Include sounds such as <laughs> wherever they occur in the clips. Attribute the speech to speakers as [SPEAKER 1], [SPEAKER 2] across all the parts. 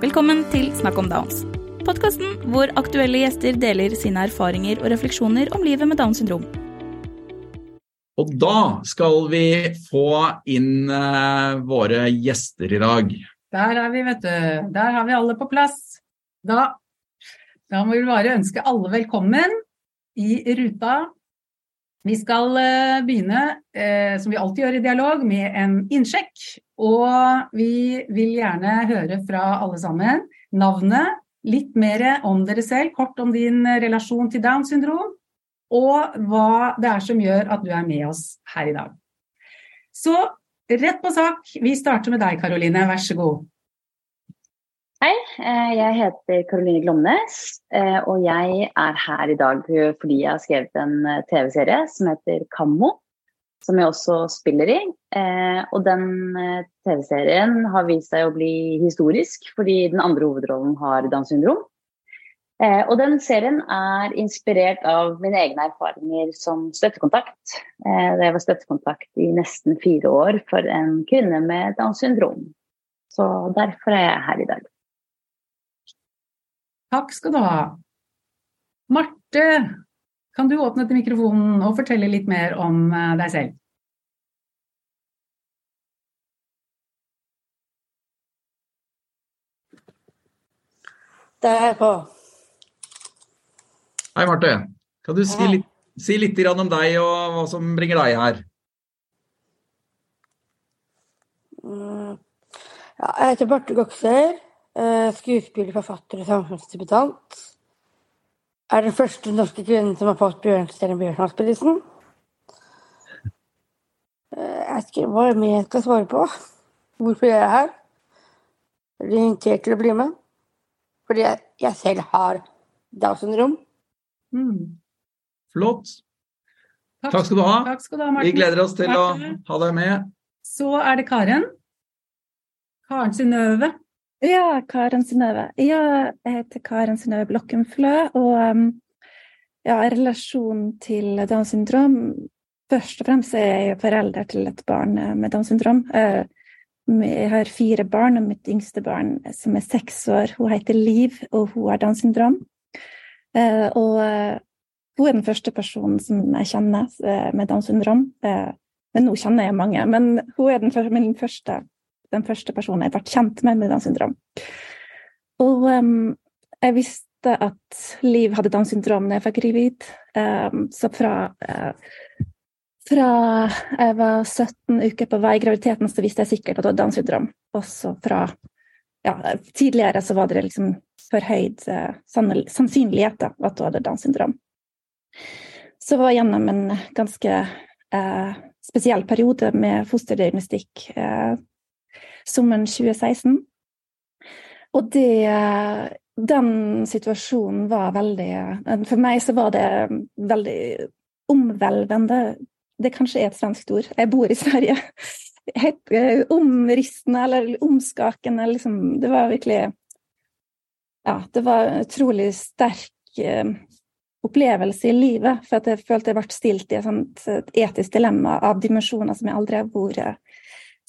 [SPEAKER 1] Velkommen til Snakk om Downs. Podkasten hvor aktuelle gjester deler sine erfaringer og refleksjoner om livet med Downs syndrom.
[SPEAKER 2] Og da skal vi få inn uh, våre gjester i dag.
[SPEAKER 3] Der er vi, vet du. Der har vi alle på plass. Da, da må vi bare ønske alle velkommen i ruta. Vi skal uh, begynne, uh, som vi alltid gjør i dialog, med en innsjekk. Og vi vil gjerne høre fra alle sammen navnet, litt mer om dere selv, kort om din relasjon til Downs syndrom, og hva det er som gjør at du er med oss her i dag. Så rett på sak, vi starter med deg Karoline, vær så god.
[SPEAKER 4] Hei, eh, jeg heter Karoline Glomnes, eh, og jeg er her i dag fordi jeg har skrevet en eh, TV-serie som heter Kammo, som jeg også spiller i. Og den TV-serien har vist seg å bli historisk fordi den andre hovedrollen har Downs syndrom. Og den serien er inspirert av mine egne erfaringer som støttekontakt. Da jeg var støttekontakt i nesten fire år for en kvinne med Downs syndrom. Så derfor er jeg her i dag.
[SPEAKER 3] Takk skal du ha. Marte, kan du åpne til mikrofonen og fortelle litt mer om eh, deg selv?
[SPEAKER 5] Det er jeg på.
[SPEAKER 2] Hei, Marte. Kan du si litt, si litt om deg og hva som bringer deg her?
[SPEAKER 5] Mm. Ja, jeg heter Marte Goksøyr. Eh, skuespiller, forfatter og samfunnsdebutant. Er den første norske kvinnen som har fått Bjørnstjerne Bjørnstjernprisen. Eh, jeg vet ikke hva mer jeg skal svare på. Hvorfor jeg er her. Jeg blir invitert til å bli med. Fordi jeg, jeg selv har Downs syndrom.
[SPEAKER 2] Mm. Flott. Takk. Takk, skal du ha.
[SPEAKER 3] Takk skal du ha,
[SPEAKER 2] Vi gleder oss til Martin. å ha deg med.
[SPEAKER 3] Så er det Karen. Karen Synnøve.
[SPEAKER 6] Ja, Karen Synnøve. Ja, jeg heter Karen Synnøve Blokkenflø. Og um, ja, relasjon til Downs syndrom Først og fremst er jeg forelder til et barn eh, med Downs syndrom. Eh, jeg har fire barn, og mitt yngste barn som er seks år, hun heter Liv, og hun har Downs syndrom. Eh, og eh, hun er den første personen som jeg kjenner eh, med Downs syndrom. men nå kjenner jeg mange, men hun er den første, min første, den første personen jeg ble kjent med med Downs syndrom. Og um, jeg visste at Liv hadde Downs syndrom da jeg fikk gravid. Um, så fra, uh, fra jeg var 17 uker på vei i graviditeten, så visste jeg sikkert at hun hadde Downs syndrom. Også fra ja, tidligere så var det liksom forhøyd uh, sannsynlighet da, at hun hadde Downs syndrom. Så var jeg gjennom en ganske uh, spesiell periode med fosterdiagnostikk eh, sommeren 2016. Og det Den situasjonen var veldig eh, For meg så var det veldig omhvelvende. Det kanskje er et svensk ord. Jeg bor i Sverige. Helt Omristende eller omskakende. Liksom. Det var virkelig ja, det var en utrolig sterk eh, opplevelse i livet. For jeg følte jeg ble stilt i et etisk dilemma av dimensjoner som jeg aldri har vært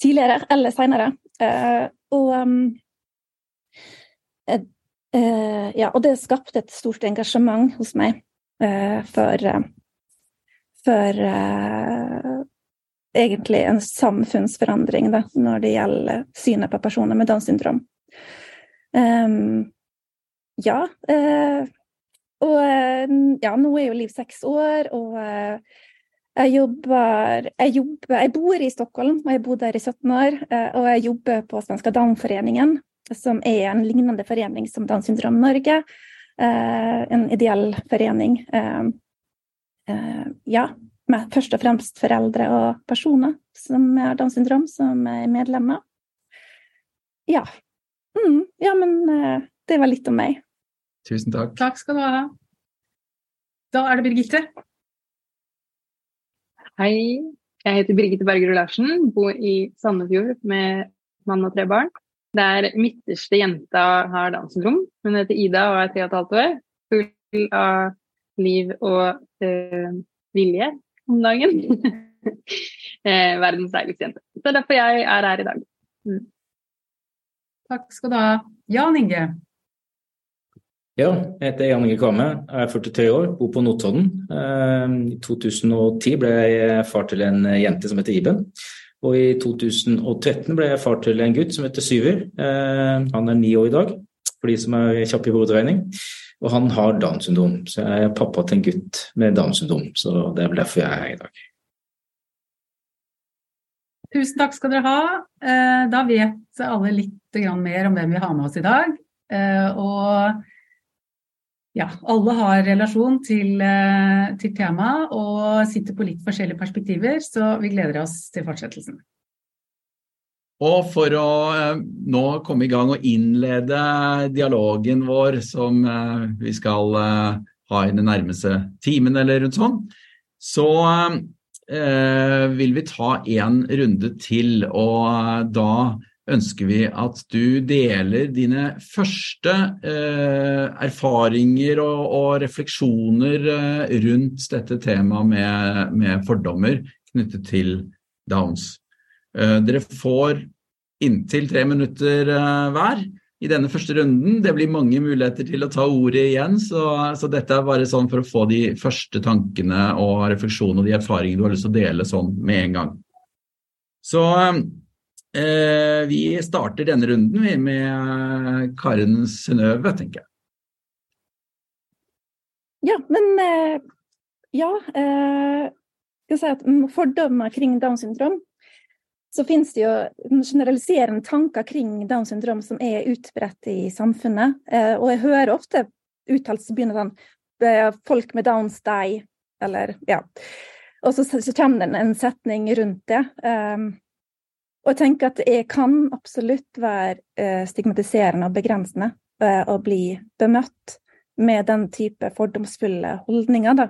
[SPEAKER 6] tidligere eller seinere. Eh, og um, eh, ja, og det skapte et stort engasjement hos meg eh, for, eh, for eh, egentlig en samfunnsforandring da, når det gjelder synet på personer med Downs syndrom. Um, ja. Uh, og eh, ja, nå er jo Liv seks år, og eh, jeg jobber, jeg jobber Jeg bor i Stockholm, og jeg har bodd der i 17 år. Og jeg jobber på Svenska Downforeningen, som er en lignende forening som Downs syndrom Norge. En ideell forening. Ja, med først og fremst foreldre og personer som har Downs syndrom, som er medlemmer. Ja. Mm, ja, men det var litt om meg.
[SPEAKER 2] Tusen takk.
[SPEAKER 3] Takk skal du ha. Da er det Birgitte.
[SPEAKER 7] Hei, jeg heter Birgitte Bergerud Larsen, bor i Sandefjord med mann og tre barn. Der midterste jenta har Downs syndrom. Hun heter Ida og er tre og et halvt år. Full av liv og øh, vilje om dagen. <laughs> eh, verdens deiligste jente. Så derfor jeg er her i dag. Mm.
[SPEAKER 3] Takk skal du ha. Jan Inge.
[SPEAKER 8] Ja, jeg heter Jan Inge Kvamme, er 43 år, bor på Notodden. Eh, I 2010 ble jeg far til en jente som heter Iben. Og i 2013 ble jeg far til en gutt som heter Syver. Eh, han er ni år i dag, for de som er kjappe i hoderegning. Og han har Downs syndrom, så jeg er pappa til en gutt med Downs syndrom. Så det er derfor jeg er her i dag.
[SPEAKER 3] Tusen takk skal dere ha. Eh, da vet alle litt mer om hvem vi har med oss i dag. Og ja, alle har relasjon til, eh, til temaet og sitter på litt forskjellige perspektiver, så vi gleder oss til fortsettelsen.
[SPEAKER 2] Og for å eh, nå komme i gang og innlede dialogen vår som eh, vi skal ha i den nærmeste timen eller rundt sånn, så vil vi ta en runde til. Og da ønsker vi at du deler dine første eh, erfaringer og, og refleksjoner eh, rundt dette temaet med, med, fordommer knyttet til Downs. Eh, dere får inntil tre minutter eh, hver i denne første runden. Det blir mange muligheter til å ta ordet igjen, så, så, dette er bare sånn for å få de første tankene og refleksjonene og de erfaringene du har lyst til å dele sånn med en gang. Så eh, vi starter denne runden med Karen Synnøve, tenker jeg.
[SPEAKER 6] Ja, men eh, Ja. Eh, skal si at fordommer kring Downs syndrom så finnes det jo generaliserende tanker kring Downs syndrom som er utbredt i samfunnet. Eh, og jeg hører ofte uttalelser begynner sånn eh, Folk med Downs, de Eller ja. Og så, så kommer det en setning rundt det. Og jeg tenker at det kan absolutt være eh, stigmatiserende og begrensende eh, å bli bemøtt med den type fordomsfulle holdninger. Da.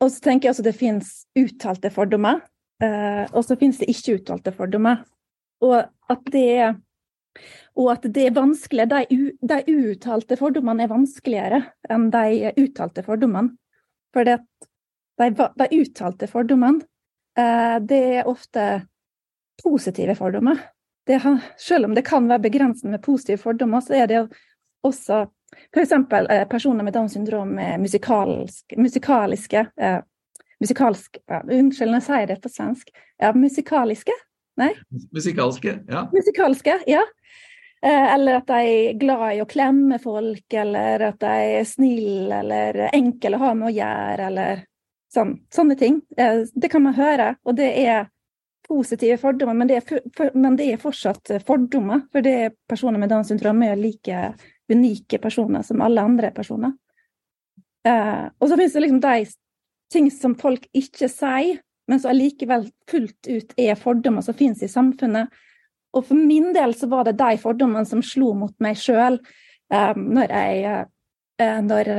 [SPEAKER 6] Og så tenker jeg også det finnes uttalte fordommer, eh, og så finnes det ikke uttalte fordommer. Og at det, og at det er vanskelig, de, de uttalte fordommene er vanskeligere enn de uttalte fordommene. For de, de uttalte fordommene, det er ofte positive fordommer. Det, selv om det kan være begrensende med positive fordommer, så er det også f.eks. Eh, personer med Downs syndrom med musikalsk, musikaliske eh, musikalsk, ja, Unnskyld, jeg sier det på svensk. Ja, musikaliske? Nei?
[SPEAKER 2] Musikalske, ja.
[SPEAKER 6] Musikalske, ja. Eh, eller at de er glad i å klemme folk, eller at de er snille eller enkle å ha med å gjøre, eller sånn, sånne ting. Eh, det kan man høre, og det er positive fordommer, men det, er, for, men det, er, fortsatt fordommer. For det er personer med Downs syndrom er like unike personer som alle andre personer. Eh, og så finnes det liksom de ting som folk ikke sier, men som allikevel fullt ut er fordommer som finnes i samfunnet. Og for min del så var det de fordommene som slo mot meg sjøl eh, når jeg eh, når,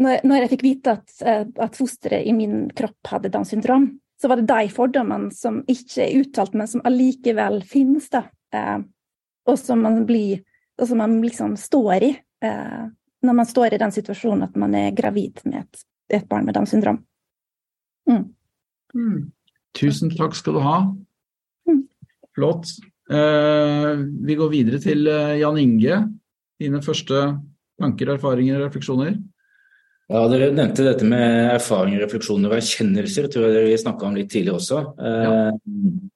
[SPEAKER 6] når, når, jeg fikk vite at, eh, at fosteret i min kropp hadde Downs syndrom så var det de fordommene som ikke er uttalt, men som allikevel finnes, da. Eh, og som man blir Og som man liksom står i eh, når man står i den situasjonen at man er gravid med et, et barn med Downs syndrom.
[SPEAKER 2] Mm. Mm. Tusen takk skal du ha. Mm. Flott. Eh, vi går videre til eh, Jan Inge. Dine første tanker, erfaringer og refleksjoner?
[SPEAKER 8] Ja, Dere nevnte dette med erfaring, refleksjoner og erkjennelser. tror jeg dere snakka om litt tidligere også. Ja. Eh,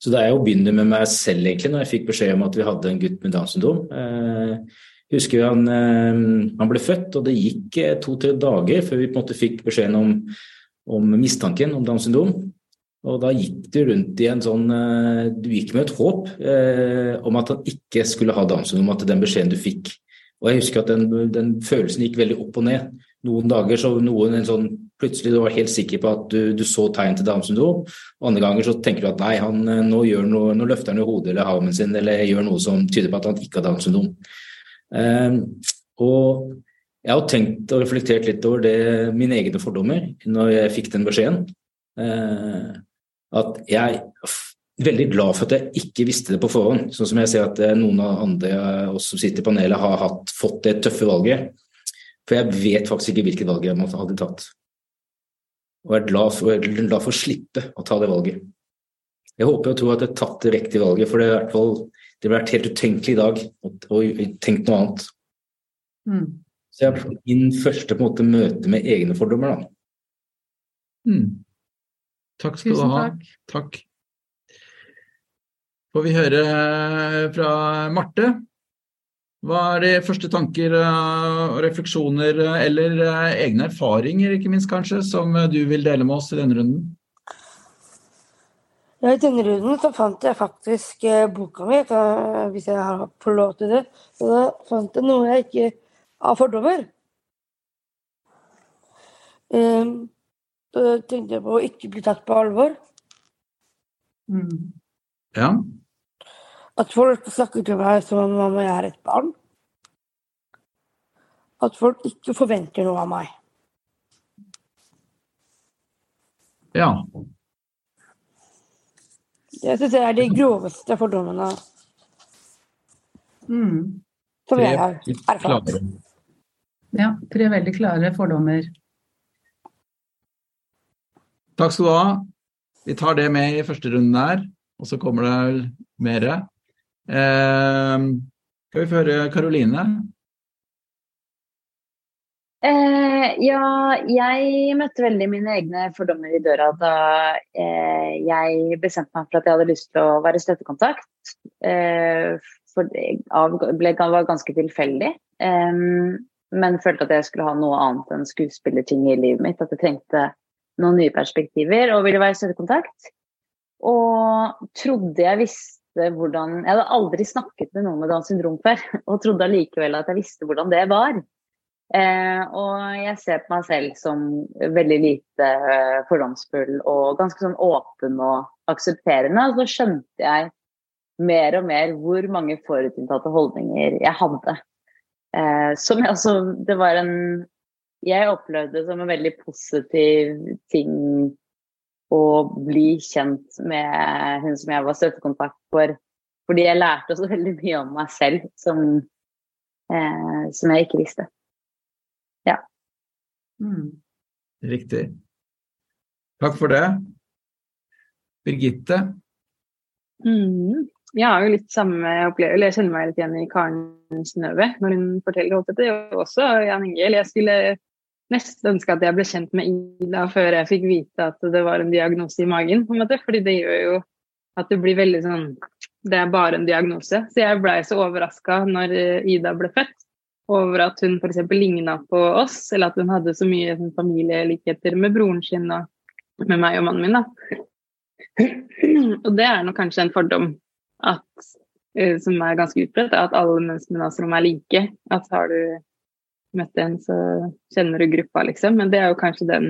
[SPEAKER 8] så det er jo å begynne med meg selv, egentlig, når jeg fikk beskjed om at vi hadde en gutt med Downs syndrom. Jeg eh, husker han, eh, han ble født, og det gikk to-tre dager før vi på en måte fikk beskjeden om, om mistanken om Downs syndrom. Og da gikk du rundt i en sånn Du gikk med et håp eh, om at han ikke skulle ha Downs syndrom, at den beskjeden du fikk og jeg husker at den, den, følelsen gikk veldig opp og ned. Noen dager så noen en sånn plutselig du var helt sikker på at du, du så tegn til Downs syndrom. Andre ganger så tenker du at nei, han nå, gjør noe, nå løfter han jo hodet eller armen sin eller gjør noe som tyder på at han ikke har Downs syndrom. Um, og jeg har tenkt og reflektert litt over det, mine egne fordommer når jeg fikk den beskjeden. Uh, at jeg veldig glad for at jeg ikke visste det på forhånd. Sånn som jeg ser at eh, noen av andre oss som sitter i panelet har hatt, fått det tøffe valget. For jeg vet faktisk ikke hvilket valg jeg hadde tatt. Og jeg er glad for, er glad for å slippe å ta det valget. Jeg håper og tror at jeg har tatt det riktige valget, for det er i hvert fall Det ville vært helt utenkelig i dag å, tenke noe annet.
[SPEAKER 3] Mm.
[SPEAKER 8] Så jeg har min første på en måte, møte med egne fordommer. da.
[SPEAKER 2] Mm. Takk skal
[SPEAKER 3] Tusen
[SPEAKER 2] du ha.
[SPEAKER 3] takk.
[SPEAKER 2] Takk. Får vi høre fra Marte? Hva er de første tanker eh, og refleksjoner eh, eller eh, egne erfaringer, ikke minst kanskje, som eh, du vil dele med oss i denne runden?
[SPEAKER 5] Ja, I denne runden så fant jeg faktisk eh, boka mi, eh, hvis jeg har fått lov til det. Så da fant jeg noe jeg ikke har fordommer. Da så tenkte jeg på å ikke bli tatt på alvor.
[SPEAKER 3] Mm.
[SPEAKER 2] Ja.
[SPEAKER 5] At folk snakker til meg som om jeg er et barn. At folk ikke forventer noe av meg.
[SPEAKER 2] ja.
[SPEAKER 5] Det syns jeg er de groveste fordommene
[SPEAKER 3] Mm.
[SPEAKER 5] som
[SPEAKER 2] Tre
[SPEAKER 5] jeg har erfart.
[SPEAKER 3] Ja, tre veldig klare fordommer.
[SPEAKER 2] Takk skal du ha. Vi tar det med i første runden her, og så kommer det mere. Eh, skal vi få høre Karoline?
[SPEAKER 4] Eh, ja, jeg møtte veldig mine egne fordommer i døra da eh, jeg bestemte meg for at jeg hadde lyst til å være støttekontakt. Eh, for det var ganske tilfeldig. Eh, men følte at jeg skulle ha noe annet enn skuespillerting i livet mitt. At jeg trengte noen nye perspektiver og ville være støttekontakt. Og trodde jeg visste hvordan Jeg hadde aldri snakket med noen med Downs syndrom før, <laughs> og trodde allikevel at jeg visste hvordan det var. Eh, og jeg ser på meg selv som veldig lite eh, fordomsfull og ganske sånn åpen og aksepterende. Og så skjønte jeg mer og mer hvor mange forutinntatte holdninger jeg hadde. Eh, som jeg også Det var en Jeg opplevde som en veldig positiv ting å bli kjent med hun som jeg var støttekontakt for. Fordi jeg lærte også <laughs> veldig mye om meg selv som, eh, som jeg ikke visste.
[SPEAKER 3] Mm.
[SPEAKER 2] Riktig. Takk for det. Birgitte?
[SPEAKER 7] Mm. Jeg har jo litt samme opplevelse, jeg kjenner meg litt igjen i Karen Synnøve når hun forteller alt dette. Og også Jan Inge. Jeg skulle nesten ønske at jeg ble kjent med Ida før jeg fikk vite at det var en diagnose i magen. på en måte, fordi det gjør jo at det blir veldig sånn Det er bare en diagnose. Så jeg blei så overraska når eh, Ida ble født over at hun f.eks. ligna på oss, eller at hun hadde så mye sånn, familielikheter med broren sin og med meg og mannen min. da. <clears throat> Og det er nok kanskje en fordom at, eh, som er ganske utbredt, at alle mennesker med Nasrom er like. At har du møtt en, så kjenner du gruppa, liksom. Men det er jo kanskje den,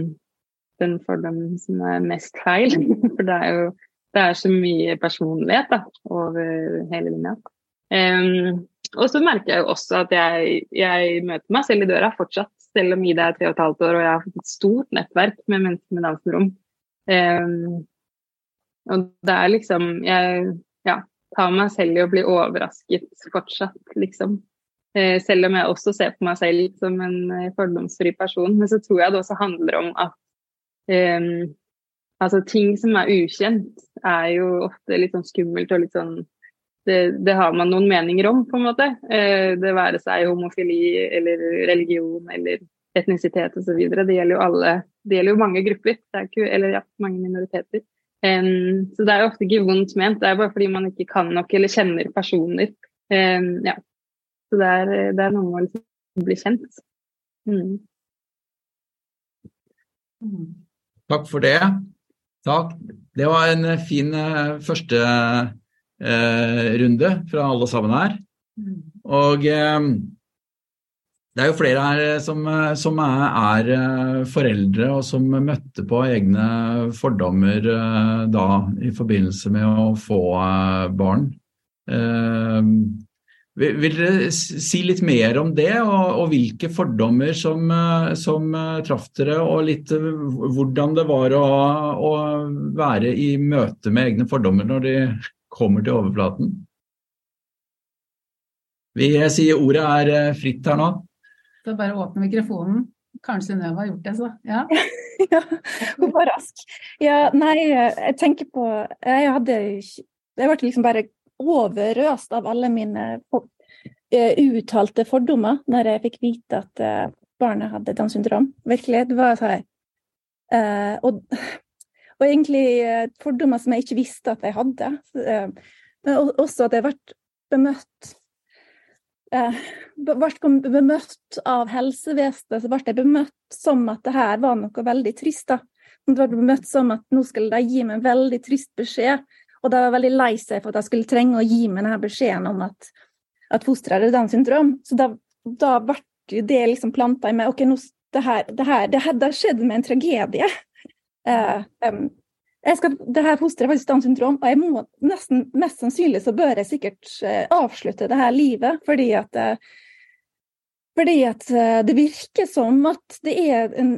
[SPEAKER 7] den fordommen som er mest feil. <laughs> For det er jo det er så mye personlighet da, over hele linja. Um, og så merker jeg jo også at jeg, jeg, møter meg selv i døra fortsatt, selv om Ida er tre og et halvt år og jeg har fått et stort nettverk med mennesker med Downs syndrom. Um, og det er liksom Jeg ja, tar meg selv i å bli overrasket fortsatt, liksom. Uh, selv om jeg også ser på meg selv som en uh, fordomsfri person. Men så tror jeg det også handler om at um, altså ting som er ukjent, er jo ofte litt sånn skummelt og litt sånn det, det, har man noen meninger om, på en måte. Eh, det være seg homofili eller religion eller etnisitet osv. Det gjelder jo alle, det gjelder jo mange grupper, ikke, eller ja, mange minoriteter. Um, så det er jo ofte ikke vondt ment, det er bare fordi man ikke kan nok eller kjenner personer. Um, ja. Så det er, det er noe med å liksom bli kjent. Mm.
[SPEAKER 3] Mm.
[SPEAKER 2] Takk for det. Takk. Det var en fin uh, første eh, runde fra alle sammen her.
[SPEAKER 3] Mm.
[SPEAKER 2] Og eh, det er jo flere her som, som er, er, foreldre og som møtte på egne fordommer da i forbindelse med å få barn. Vil, vil dere si litt mer om det, og, og hvilke fordommer som, som, traff dere, og litt hvordan det var å, å, være i møte med egne fordommer når de kommer til overflaten? Vi sier ordet er fritt her nå.
[SPEAKER 3] Da bare åpne mikrofonen. Kanskje Synnøve har gjort det, så. Ja. <laughs>
[SPEAKER 6] ja, hun var rask. Ja, nei, jeg tenker på Jeg hadde Jeg ble liksom bare overøst av alle mine uh, uttalte fordommer når jeg fikk vite at uh, barnet hadde Downs syndrom. Virkelig. Det var sånn uh, og, og, egentlig fordommer som jeg ikke visste at jeg hadde. men også at jeg ble bemøtt ble bemøtt av helsevesenet, så ble jeg bemøtt som at det her var noe veldig trist. da. Det ble bemøtt som at nå skulle de gi meg en veldig trist beskjed. Og da var jeg veldig lei seg for at jeg skulle trenge å gi meg denne beskjeden om at, at fosteret hadde Downs syndrom. Så da, da ble det liksom planta i meg OK, nå, det her, det her, det her, det med en tragedie. Uh, um, skal, det her fosteret har faktisk Downs syndrom, og jeg må nesten, mest sannsynlig så bør jeg sikkert uh, avslutte det her livet, fordi at uh, fordi at det virker som at det er en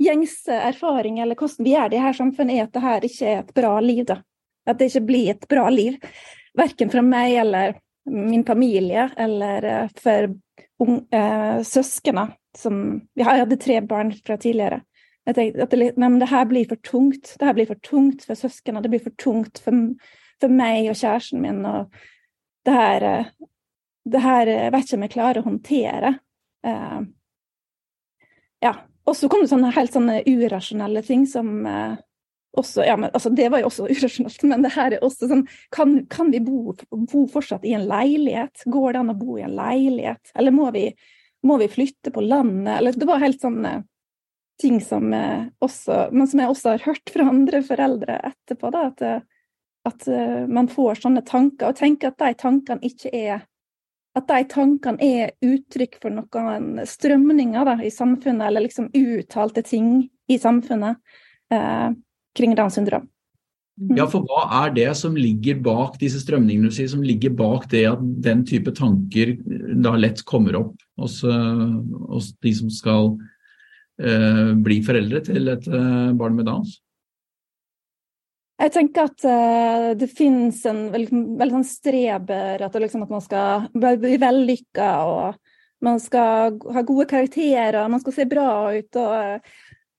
[SPEAKER 6] gjengse erfaring eller hvordan vi gjør det i her samfunnet, er at det her ikke er et bra liv. da. At det ikke blir et bra liv. Verken fra meg eller min familie eller eh, for uh, søskene som Jeg hadde tre barn fra tidligere. Jeg tenkte at det, nei, det her blir for tungt. Det her blir for tungt for søskene. Det blir for tungt for, for meg og kjæresten min. og det her, eh, det her jeg vet ikke om jeg klarer å håndtere. Uh, ja, og så kom det sånne helt sånne urasjonelle ting som eh, også, ja, men, altså, Det var jo også <laughs> urasjonelt, men det her er også sånn Kan, kan vi bo, bo, fortsatt i en leilighet? Går det an å bo i en leilighet? Eller må vi, må vi flytte på landet? Eller, det var helt sånne ting som eh, også Men som jeg også har hørt fra andre foreldre etterpå, da, at, eh, at man får sånne tanker, og tenker at de tankene ikke er at de tankene er uttrykk for noen strømninger da, i samfunnet, eller liksom uttalte ting i samfunnet eh, kring Downs syndrom.
[SPEAKER 2] Mm. Ja, for hva er det som ligger bak disse strømningene du sier, som ligger bak det at den type tanker da lett kommer opp hos, eh, hos de som skal eh, bli foreldre til et eh, barn med Downs?
[SPEAKER 6] Jeg tenker at uh, det finnes en veldig, veldig sånn streber at, liksom, at, man skal bli vellykka og man skal ha gode karakterer, man skal se bra ut og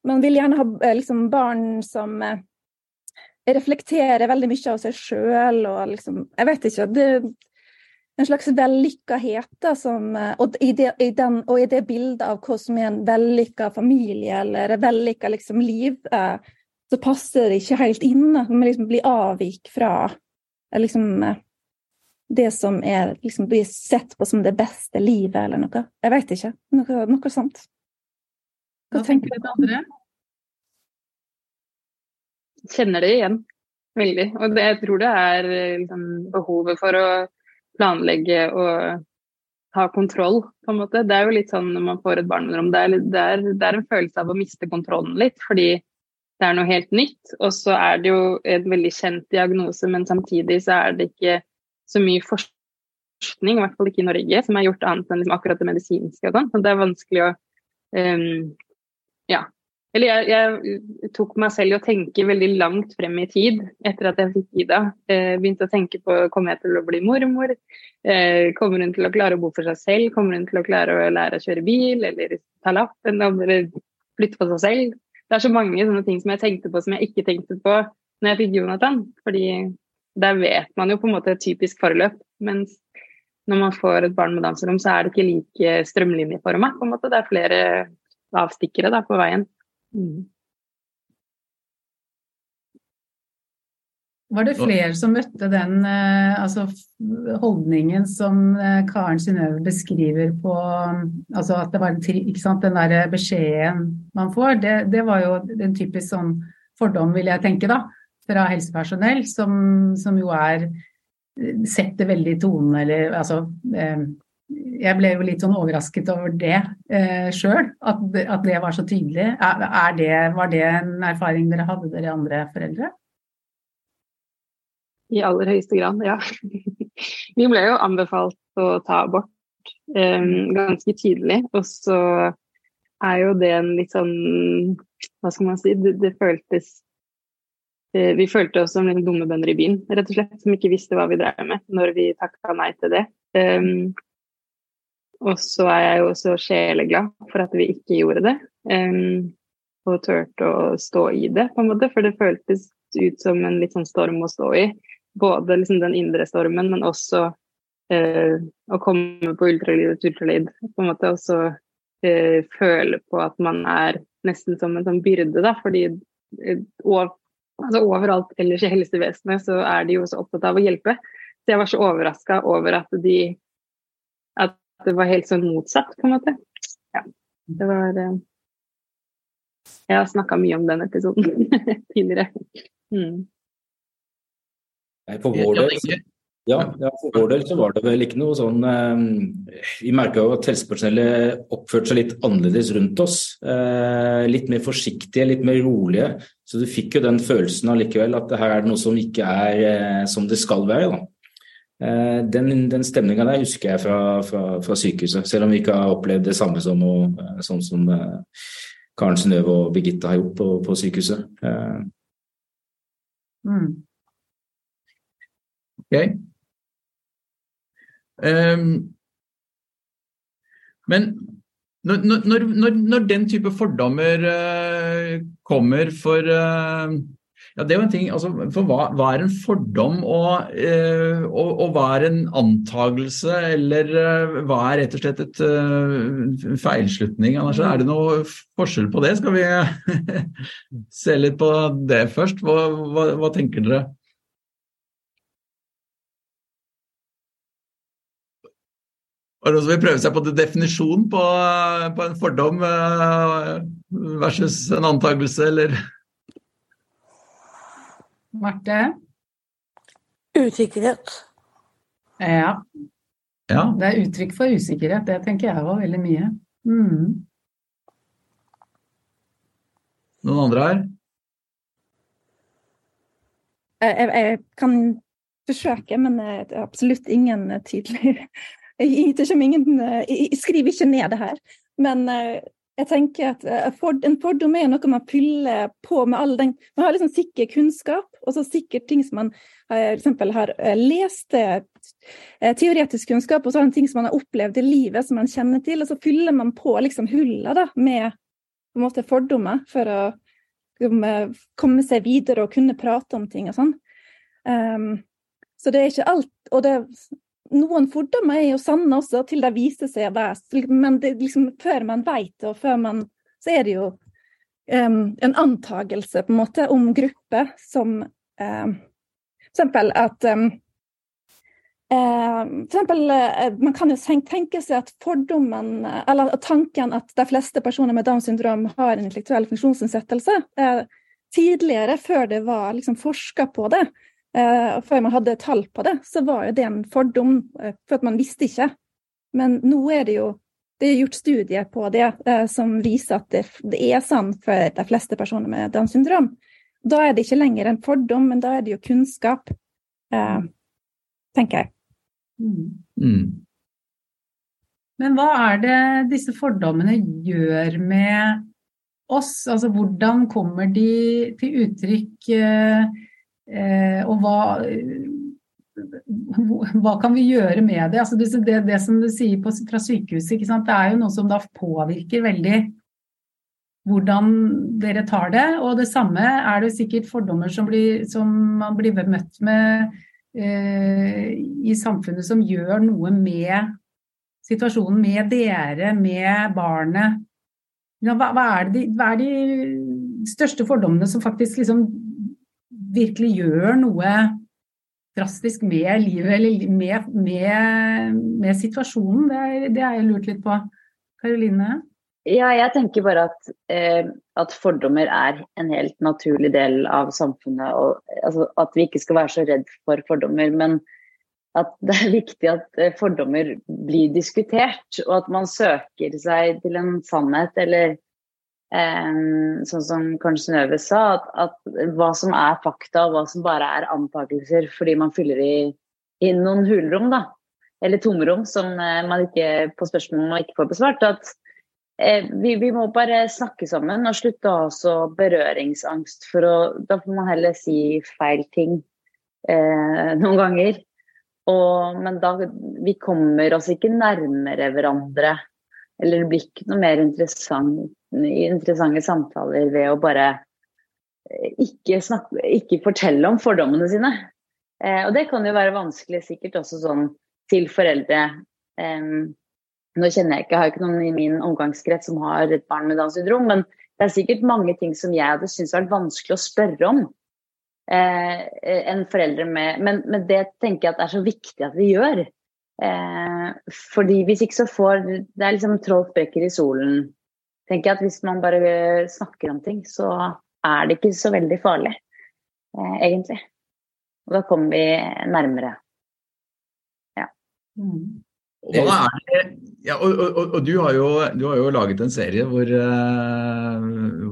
[SPEAKER 6] man vil gjerne ha uh, liksom, barn som reflekterer veldig mye av seg sjøl og liksom Jeg vet ikke. det en slags vellykkahet som, og, i det, i den, og i det bildet av hva som er en vellykka familie eller vellykka liksom, liv, eh, så passer det ikke helt inn. Man liksom blir avvik fra eh, liksom, eh, det som er, liksom, blir sett på som det beste livet, eller noe. Jeg vet ikke. Noe, noe sånt.
[SPEAKER 3] Hva tenker du andre?
[SPEAKER 7] Kjenner det igjen veldig. Og det, jeg tror det er liksom, behovet for å planlegge og ha kontroll, på en måte. Det er jo litt sånn når man får et det er, det er, det er en følelse av å miste kontrollen litt. fordi det er noe helt nytt. Og så er det jo en veldig kjent diagnose, men samtidig så er det ikke så mye forskning, i hvert fall ikke i Norge, som er gjort annet enn liksom akkurat det medisinske og sånn. Så det er vanskelig å um, Ja. Eller jeg, jeg, tok meg selv i å tenke veldig langt frem i tid etter at jeg fikk Ida. Eh, begynte å tenke på kommer jeg til å bli mormor? Eh, kommer hun til å klare å bo for seg selv? Kommer hun til å klare å lære å kjøre bil eller ta lappen? Eller flytte på seg selv? det er så mange sånne ting som jeg tenkte på som jeg ikke tenkte på når jeg fikk Jonathan. Fordi der vet man jo på en måte et typisk forløp. Mens når man får et barn med danserom, så er det ikke like strømlinjeforma. Det er flere avstikkere da, på veien. Mm.
[SPEAKER 3] Var det flere som møtte den eh, altså, holdningen som eh, Karen Synnøve beskriver på altså At det var ikke sant, den der beskjeden man får, det, det, var jo en typisk sånn fordom, vil jeg tenke, da, fra helsepersonell, som, som jo er setter veldig tonen, eller altså eh, Jeg ble jo litt sånn overrasket over det eh, sjøl, at, at, det var så tydelig. Er, er det, var det en erfaring dere hadde, dere andre foreldre?
[SPEAKER 7] I aller høyeste grad, ja. <laughs> Vi ble jo anbefalt å ta abort um, ganske tidlig. Og så er jo det en litt sånn Hva skal man si? Det, det føltes uh, Vi følte oss som dumme bønder i byen, rett og slett. Som ikke visste hva vi drev med når vi takka nei til det. Um, og så er jeg jo så sjeleglad for at vi ikke gjorde det. Um, og turte å stå i det, på en måte. For det føltes ut som en litt sånn storm å stå i. både liksom den indre stormen, men også uh, å komme på ultralyd og ultralyd. På en måte også uh, føle på at man er nesten som en sånn byrde, da. Fordi uh, og, altså, overalt ellers i helsevesenet så er de jo så opptatt av å hjelpe. Så jeg var så overraska over at de At det var helt sånn motsatt, på en måte. Ja. Det var eh, Jeg har snakka mye om den episoden <laughs> tidligere. Mm.
[SPEAKER 8] Nei, for vår del ja, ja, for vår del så var det vel ikke noe sånn eh, Vi merka jo at helsepersonellet oppførte seg litt annerledes rundt oss. Eh, litt mer forsiktige, litt mer rolige. Så du fikk jo den følelsen allikevel at det her er noe som ikke er eh, som det skal være. Da. Eh, den den stemninga der husker jeg fra, fra, fra, sykehuset, selv om vi ikke har opplevd det samme som, og, eh, sånn som eh, Karen Synnøve og Birgitte har gjort på, på sykehuset.
[SPEAKER 3] Mm.
[SPEAKER 2] Okay. Um, men når, når, når, når, den type fordommer uh, kommer for uh, ja, det er jo en ting, altså, for hva, hva er en fordom, og, uh, og, og, hva er en antagelse, eller hva er rett og slett et feilslutning? Anders, er det noe forskjell på det? Skal vi <laughs> se litt på det først? Hva, hva, hva tenker dere? Var det noen som vil prøve seg på definisjon på, på en fordom eh, versus en antakelse, eller?
[SPEAKER 3] Marte?
[SPEAKER 5] Usikkerhet.
[SPEAKER 3] Ja.
[SPEAKER 2] ja.
[SPEAKER 3] Det er uttrykk for usikkerhet. Det tenker jeg òg veldig mye. Mm.
[SPEAKER 2] Noen andre her?
[SPEAKER 6] Jeg, jeg, kan forsøke, men det er absolutt ingen tydelig <laughs> jeg, ingen, jeg, skriver ikke ned det her, men eh, jeg tenker at eh, en fordom er noe man fyller på med all den Man har liksom sikker kunnskap, og så sikkert ting som man for har lest, teoretisk kunnskap, og så har man ting som man har opplevd i livet som man kjenner til, og så fyller man på liksom hulla da, med på en måte fordommer for å komme seg videre og kunne prate om ting og sånn. Um, så det er ikke alt Og det, noen fordommer er jo sanne også, til det viser seg best. Men det, liksom, før man vet det, og før man Så er det jo en antagelse på en måte om grupper som For eksempel at uh, for eksempel, uh, Man kan jo tenke seg at fordommen, eller tanken at de fleste personer med Downs syndrom har en intellektuell funksjonsnedsettelse, uh, tidligere, før det var liksom, forska på det, Uh, før man hadde tall på det, så var jo det en fordom, uh, for at man visste ikke. Men nå er det jo det er gjort studier på det uh, som viser at det, det, er sånn for de fleste personer med Downs syndrom. Da er det ikke lenger en fordom, men da er det jo kunnskap, tenker jeg.
[SPEAKER 2] Mm. Mm.
[SPEAKER 3] Men hva er det disse fordommene gjør med oss? Altså hvordan kommer de til uttrykk? Eh, og hva, hva kan vi gjøre med det? Altså det, det, som du sier på, fra sykehuset, det er jo noe som da påvirker veldig hvordan dere tar det. Og det samme er det sikkert fordommer som, blir, som man blir møtt med eh, i samfunnet som gjør noe med situasjonen med dere, med barnet. Hva, hva, er de, hva, er de, største fordommene som faktisk liksom virkelig gjør noe drastisk med livet eller med, med, med situasjonen. Det har jeg lurt litt på. Karoline?
[SPEAKER 4] Ja, jeg tenker bare at, eh, at, fordommer er en helt naturlig del av samfunnet. Og, altså, at vi ikke skal være så redd for fordommer. Men at <laughs> det er viktig at eh, fordommer blir diskutert, og at man søker seg til en sannhet eller sånn som kanskje Synnøve sa, at, at, hva som er fakta og hva som bare er antakelser fordi man fyller i, i noen hulrom, da. Eller tomrom som eh, man ikke på spørsmål ikke får besvart. At eh, vi, vi, må bare snakke sammen og slutte å ha så berøringsangst. For å, da får man heller si feil ting eh, noen ganger. Og, men da vi kommer oss ikke nærmere hverandre. Eller det blir ikke noe mer interessant interessante samtaler ved å bare eh, ikke, snakke, ikke fortelle om fordommene sine. Eh, og det kan jo være vanskelig sikkert også sånn til foreldre. Eh, nå kjenner jeg ikke, jeg har ikke noen i min omgangskrets som har et barn med Downs syndrom, men det er sikkert mange ting som jeg hadde syntes vært vanskelig å spørre om. Eh, enn foreldre med men, men, det tenker jeg at er så viktig at vi gjør. Eh, fordi hvis ikke så får Det er liksom Trolf sprekker i solen. tenker jeg at Hvis man bare snakker om ting, så er det ikke så veldig farlig, eh, egentlig. Og da kommer vi nærmere. Ja.
[SPEAKER 2] Mm. Det, ja, og, og, og du, har jo, du, har jo, laget en serie hvor, uh,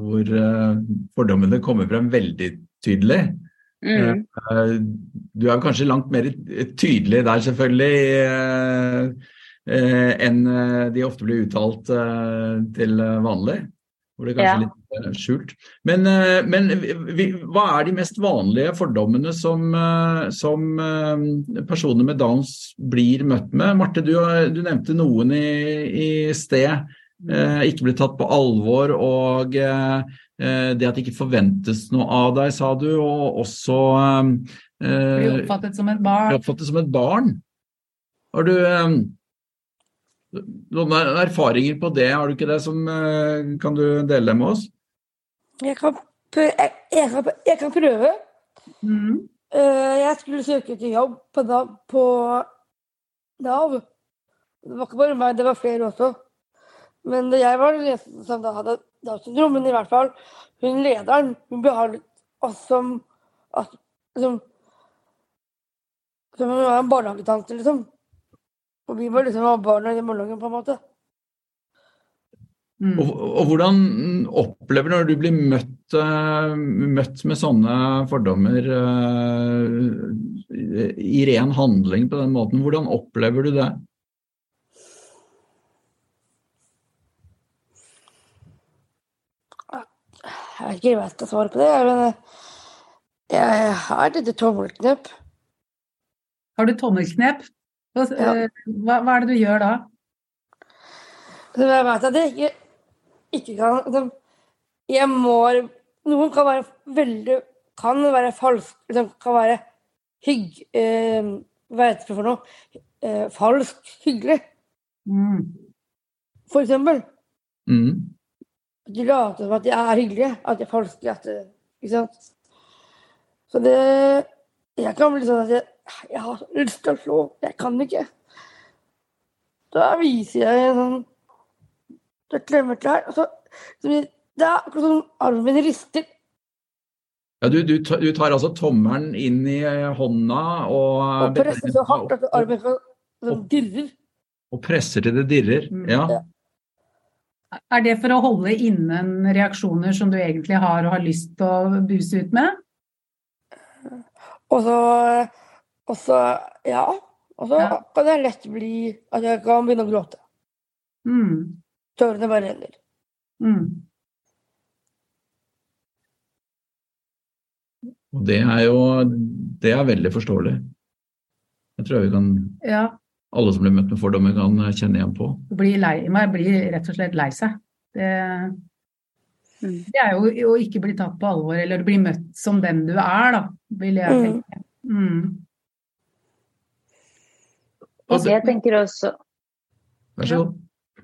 [SPEAKER 2] hvor uh, fordommene kommer frem veldig tydelig. Mm. Uh, du er kanskje langt mer tydelig der, selvfølgelig, enn de ofte blir uttalt til vanlig. Hvor det kanskje ja. er litt eh, skjult. Men, eh, men hva er de mest vanlige fordommene som, eh, som, personer med Downs blir møtt med? Marte, du, du nevnte noen i, i sted. Ikke blir tatt på alvor, og det at det ikke forventes noe av deg, sa du. Og også
[SPEAKER 3] Bli oppfattet som et barn.
[SPEAKER 2] Bli oppfattet som et barn. Har du noen erfaringer på det, har du ikke det? Som, eh, kan du dele det med oss?
[SPEAKER 5] Jeg kan. Jeg, jeg kan, jeg kan prøve. Mm. Eh, jeg skulle søke til jobb på, på Nav. Det var ikke bare meg, det var flere også. Men jeg var den som da hadde Downs syndrom. Men i hvert fall hun lederen hun behandlet oss som at, liksom, som en barnehagetante, liksom. Og vi var liksom barna i barnehagen, på en måte.
[SPEAKER 2] Mm. Og, og, hvordan opplever du når du blir møtt, uh, møtt med sånne fordommer uh, i ren handling på den måten, hvordan opplever du det?
[SPEAKER 5] Jeg vet ikke hva til å svare på det, men jeg har et lite tommelknep.
[SPEAKER 3] Har du tommelknep? Hva, ja. Eh, hva, hva, er det du gjør da?
[SPEAKER 5] Jeg vet at jeg ikke, ikke kan Jeg må Noen kan være veldig Kan være falsk. Liksom, kan være hygg... Eh, hva heter det for noe? Eh, falsk hyggelig. Mm. For eksempel. Mm. De later som at de er hyggelige. At de er falske. At, ikke sant? Så det Jeg kan bli sånn at jeg jeg har lyst til å slå, jeg kan ikke. Da viser jeg en sånn Det klemmer til her. Altså, det er akkurat som armen min rister.
[SPEAKER 2] Ja, du, du, du, tar altså tommelen inn i hånda og
[SPEAKER 5] Og presser så hardt at armen sånn, dirrer.
[SPEAKER 2] Og presser til det dirrer, mm. ja. ja.
[SPEAKER 3] Er det for å holde innen reaksjoner som du egentlig har og har lyst til å buse ut med?
[SPEAKER 5] Og så og så, ja. Og så ja. kan det lett bli at jeg kan begynne å gråte. Mm. Tårene bare renner. Mm.
[SPEAKER 2] Og det er jo Det er veldig forståelig. Jeg tror vi kan ja. Alle som blir møtt med fordommer, kan kjenne igjen på.
[SPEAKER 3] Blir lei, man blir rett og slett lei seg. Det, mm. det er jo å ikke bli tatt på alvor, eller bli møtt som den du er, da, vil jeg mm. tenke. Mm.
[SPEAKER 4] Altså, jeg tenker også
[SPEAKER 2] Vær så god.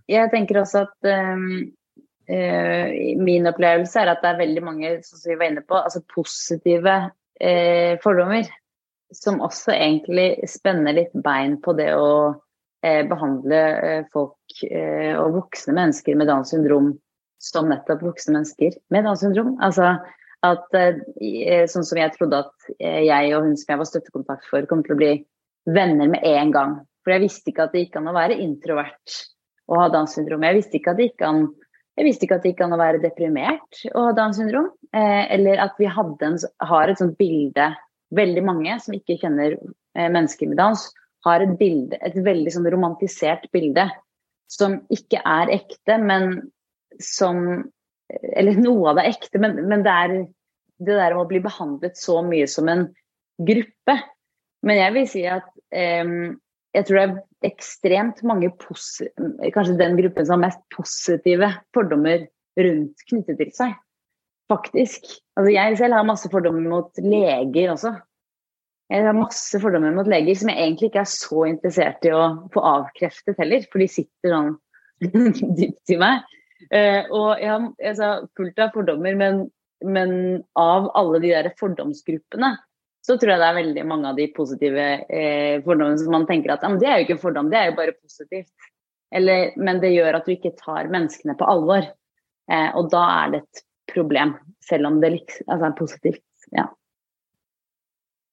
[SPEAKER 4] Jeg tenker også at um, uh, min opplevelse er at det er veldig mange som vi var inne på, altså positive uh, fordommer. Som også egentlig spenner litt bein på det å eh, behandle folk og voksne mennesker med Downs syndrom som nettopp voksne mennesker med Downs syndrom. Altså at sånn som jeg trodde at jeg og hun som jeg var støttekontakt for, kom til å bli venner med en gang. For jeg visste ikke at det gikk an å være introvert og ha Downs syndrom. Jeg visste ikke at det gikk an, ikke at det gikk an å være deprimert og ha Downs syndrom. Eh, eller at vi en, har et sånt bilde Veldig mange som ikke kjenner eh, mennesker med Downs, har et bilde, et veldig sånn romantisert bilde som ikke er ekte, men som Eller noe av det er ekte, men, men det er det der med å bli behandlet så mye som en gruppe. Men jeg vil si at eh, jeg tror det er ekstremt mange Kanskje den gruppen som har mest positive fordommer rundt knyttet til seg. Faktisk. Altså jeg selv har masse fordommer mot leger også. Jeg har masse fordommer mot leger som jeg egentlig ikke er så interessert i å få avkreftet heller, for de sitter sånn <laughs> dypt i meg. Uh, og jeg har altså, fullt av fordommer, men, men, av alle de der fordomsgruppene, så tror jeg det er veldig mange av de positive eh, fordommene som man tenker at det er jo ikke en fordom, det er jo bare positivt. Eller, men det gjør at du ikke tar menneskene på alvor. Eh, og da er det et problem, selv om det liksom, altså, er positivt. Ja.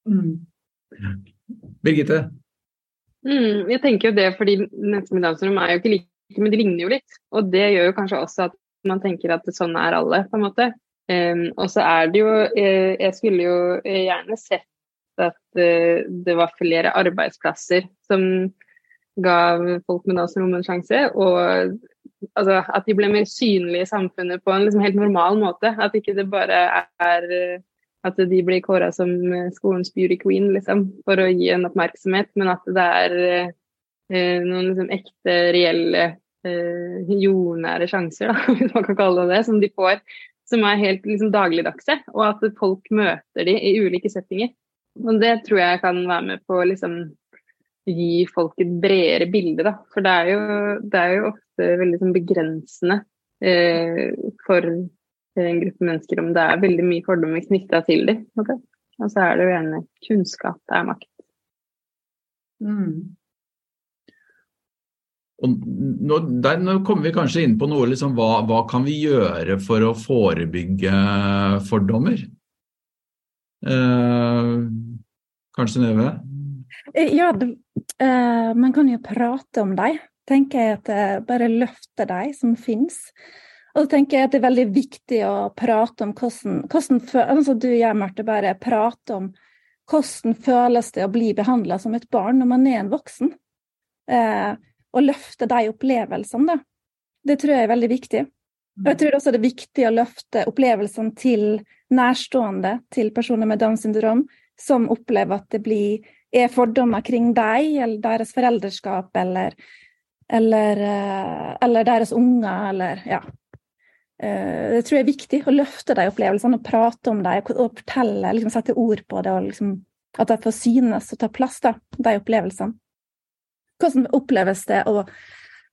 [SPEAKER 2] Mm. Birgitte?
[SPEAKER 7] Mm, jeg tenker jo det fordi mennesker med Downs syndrom er jo ikke like, men de ligner jo litt. Og det gjør jo kanskje også at man tenker at sånn er alle, på en måte. Um, og så er det jo eh, Jeg skulle jo gjerne sett at eh, det var flere arbeidsplasser som gav folk med Downs syndrom en sjanse. Og altså, at de ble mer synlige i samfunnet på en liksom, helt normal måte. At ikke det bare er at de blir kåra som eh, skolens beauty queen, liksom, for å gi en oppmerksomhet, men at det er eh, noen liksom, ekte, reelle, eh, jordnære sjanser, da, <laughs> hvis man kan kalle det det, som de får, som er helt liksom, dagligdagse, og at folk møter de i ulike settinger. Og det tror jeg kan være med på liksom, gi folk et bredere bilde, da. For det er jo, det er jo ofte veldig sånn, begrensende eh, for en gruppe mennesker om det er veldig mye fordommer knytta til dem. Okay. Og så er det jo gjerne kunnskap det er makt. Mm.
[SPEAKER 2] Og nå, der, nå, kommer vi kanskje inn på noe liksom, hva, hva, kan vi gjøre for å forebygge fordommer? Eh, kanskje Neve?
[SPEAKER 6] Ja, det, eh, man kan jo prate om dem. Tenker jeg at eh, bare løfte dem som finnes. Og så tenker jeg at det er veldig viktig å prate om hvordan, hvordan altså Du jeg, Marte, bare prate om hvordan føles det å bli behandla som et barn når man er en voksen. Eh, og løfte de opplevelsene, da. Det tror jeg er veldig viktig. Og jeg tror også det er viktig å løfte opplevelsene til nærstående til personer med Downs syndrom, som opplever at det blir, er fordommer kring deg eller deres foreldreskap eller, eller, eh, eller deres unger eller ja, Eh, det tror jeg er viktig å løfte de opplevelsene og prate om dem og fortelle, liksom sette ord på det. og liksom, At de får synes og ta plass, da, de opplevelsene. Hvordan oppleves det å,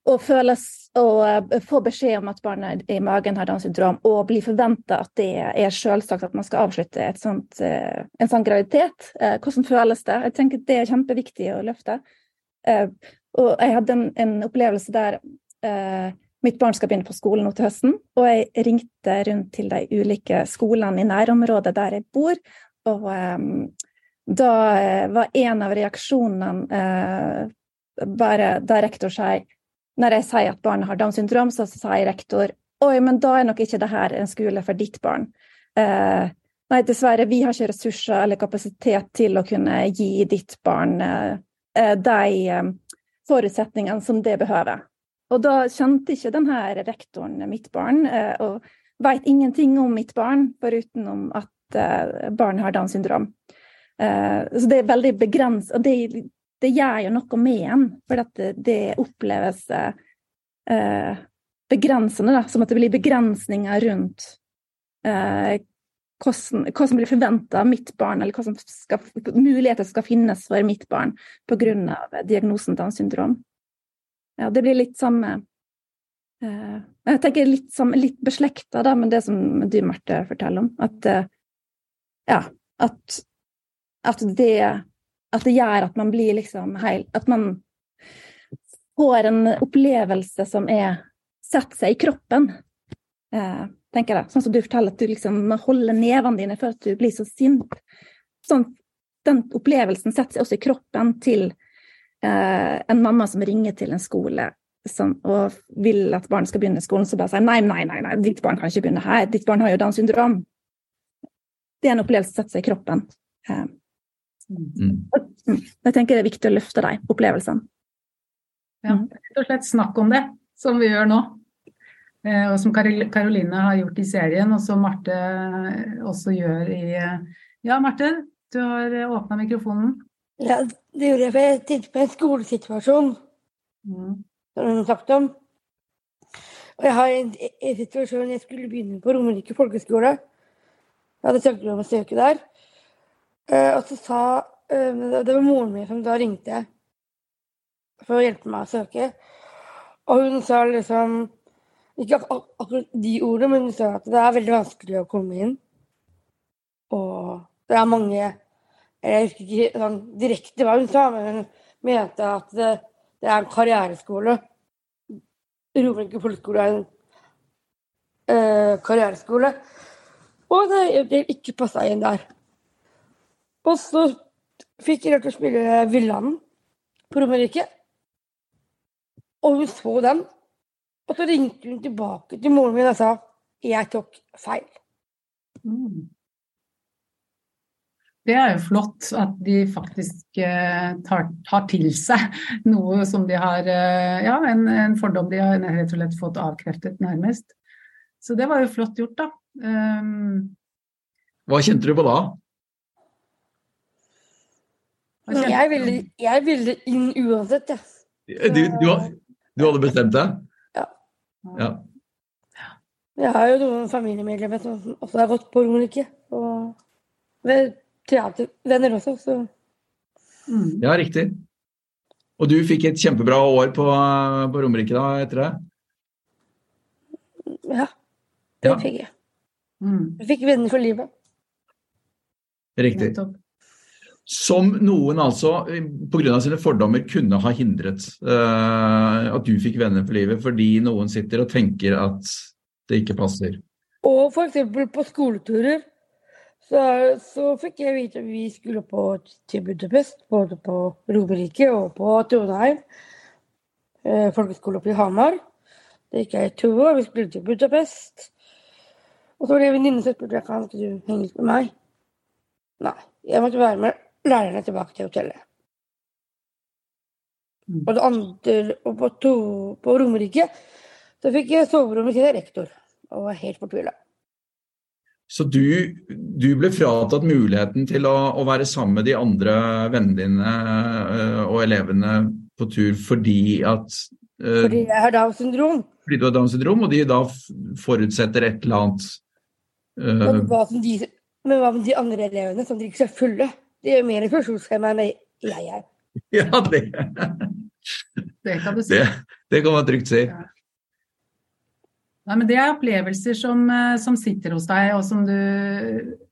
[SPEAKER 6] å føles og eh, få beskjed om at barnet i magen har Downs syndrom, og bli forventa at det er selvsagt at man skal avslutte sånt, eh, en sånn graviditet? Hvordan føles det? Jeg tenker Det er kjempeviktig å løfte. Og jeg hadde en, en opplevelse der Mitt barn skal begynne på skolen nå til høsten, og jeg ringte rundt til de ulike skolene i nærområdet der jeg bor. Og da var en av reaksjonene uh, bare da rektor sier Når jeg sier at barnet har Downs syndrom, så sier rektor oi, men da er nok ikke dette en skole for ditt barn. Eh, nei, dessverre, vi har ikke ressurser eller kapasitet til å kunne gi ditt barn de forutsetningene som det behøver. Og da kjente ikke denne rektoren mitt barn, eh, og veit ingenting om mitt barn, foruten om at eh, barnet har Downs syndrom. Eh, så det er veldig begrenset, og det, det, gjør jo noe med en, for det, det oppleves begrensende, da, som at det blir begrensninger rundt hvordan, hva som blir forventa av mitt barn, eller hva som skal, muligheter skal finnes for mitt barn pga. diagnosen Downs syndrom. Ja, det blir litt samme eh, Jeg tenker litt, som, litt beslekta med det som du, Marte, forteller om. At eh, ja, at, at, det at det gjør at man blir liksom heil At man får en opplevelse som er setter seg i kroppen. Eh, tenker jeg. Sånn som du forteller, at du liksom må holde nevene dine for at du blir så sint. Sånn, den opplevelsen setter seg også i kroppen til eh, en mamma som ringer til en skole som, og vil at barnet skal begynne skolen, så bare sier nei, nei, nei, nei, ditt barn kan ikke begynne her, ditt barn har jo Downs syndrom. Det er en opplevelse som setter seg i kroppen. Eh. <laughs> Jeg tenker det er viktig å løfte de opplevelsene.
[SPEAKER 3] Ja, rett og slett snakk om det, som vi gjør nå. Eh, og som Karoline har gjort i serien, og som Marte også gjør i Ja, Marte, du har åpna mikrofonen.
[SPEAKER 5] Ja, det gjorde jeg, for jeg tenkte på en skolesituasjon mm. som hun snakket sagt om. Og jeg har en, en situasjon jeg skulle begynne på Romerike folkeskole. Jeg hadde søkt om å søke der. Uh, og så sa eh, det var moren min som da ringte for å hjelpe meg å søke. Og hun sa liksom Ikke ak ak akkurat de ordene, men hun sa at det er veldig vanskelig å komme inn. Og det er mange Jeg husker ikke sånn direkte hva hun sa, men hun mente at det, det er en karriereskole. Romerike folkeskole er en eh, karriereskole. Og det, det ikke passa inn der. Og så fikk jeg lov til å spille Villanden på Romerike. Og hun så den. Og så ringte hun tilbake til moren min og sa jeg tok feil.
[SPEAKER 3] Mm. Det er jo flott at de faktisk eh, tar, tar, til seg noe som de har eh, Ja, en, en, fordom de har rett og slett fått avkreftet, nærmest. Så det var jo flott gjort, da. Um,
[SPEAKER 2] Hva kjente du på da?
[SPEAKER 5] Jeg ville, jeg ville inn uansett, jeg.
[SPEAKER 2] Ja. Du, du, du, hadde bestemt deg?
[SPEAKER 5] Ja.
[SPEAKER 2] ja.
[SPEAKER 5] Jeg har jo noen familiemedlemmer som også har gått på Romerike. Og teatervenner også, så
[SPEAKER 2] mm. Ja, riktig. Og du fikk et kjempebra år på, på Romerike da, etter det?
[SPEAKER 5] Ja, det ja. fikk jeg. Mm. Jeg fikk venner for livet.
[SPEAKER 2] Riktig. Som noen altså pga. sine fordommer kunne ha hindret uh, at du fikk venner for livet, fordi noen sitter og tenker at det ikke passer.
[SPEAKER 5] Og f.eks. på skoleturer så, så, fikk jeg vite at vi skulle på til Budapest, både på Romerike og på Trondheim. Eh, folkeskole oppe i Hamar. Det gikk jeg i to år. Vi skulle til Budapest. Og så var det en venninne som spurte kan henge med meg. Nei, jeg måtte være med lærerne tilbake til hotellet. Mm. Og det andre, og på, to, på Romerike så fikk jeg soverommet til rektor og var helt fortvila.
[SPEAKER 2] Så du, du, ble fratatt muligheten til å, å, være sammen med de andre vennene dine øh, og elevene på tur fordi at
[SPEAKER 5] øh, Fordi jeg har Downs syndrom.
[SPEAKER 2] Fordi du har Downs syndrom, og de da forutsetter et eller annet
[SPEAKER 5] men eh, hva, de, men hva med de andre elevene som drikker seg fulle? De er mer funksjonshemmede enn jeg er. <laughs>
[SPEAKER 2] Ja, det
[SPEAKER 3] Det kan du si.
[SPEAKER 2] Det, det kan man trygt si. Ja.
[SPEAKER 3] Nei, men Det er opplevelser som, eh, som, sitter hos deg, og som du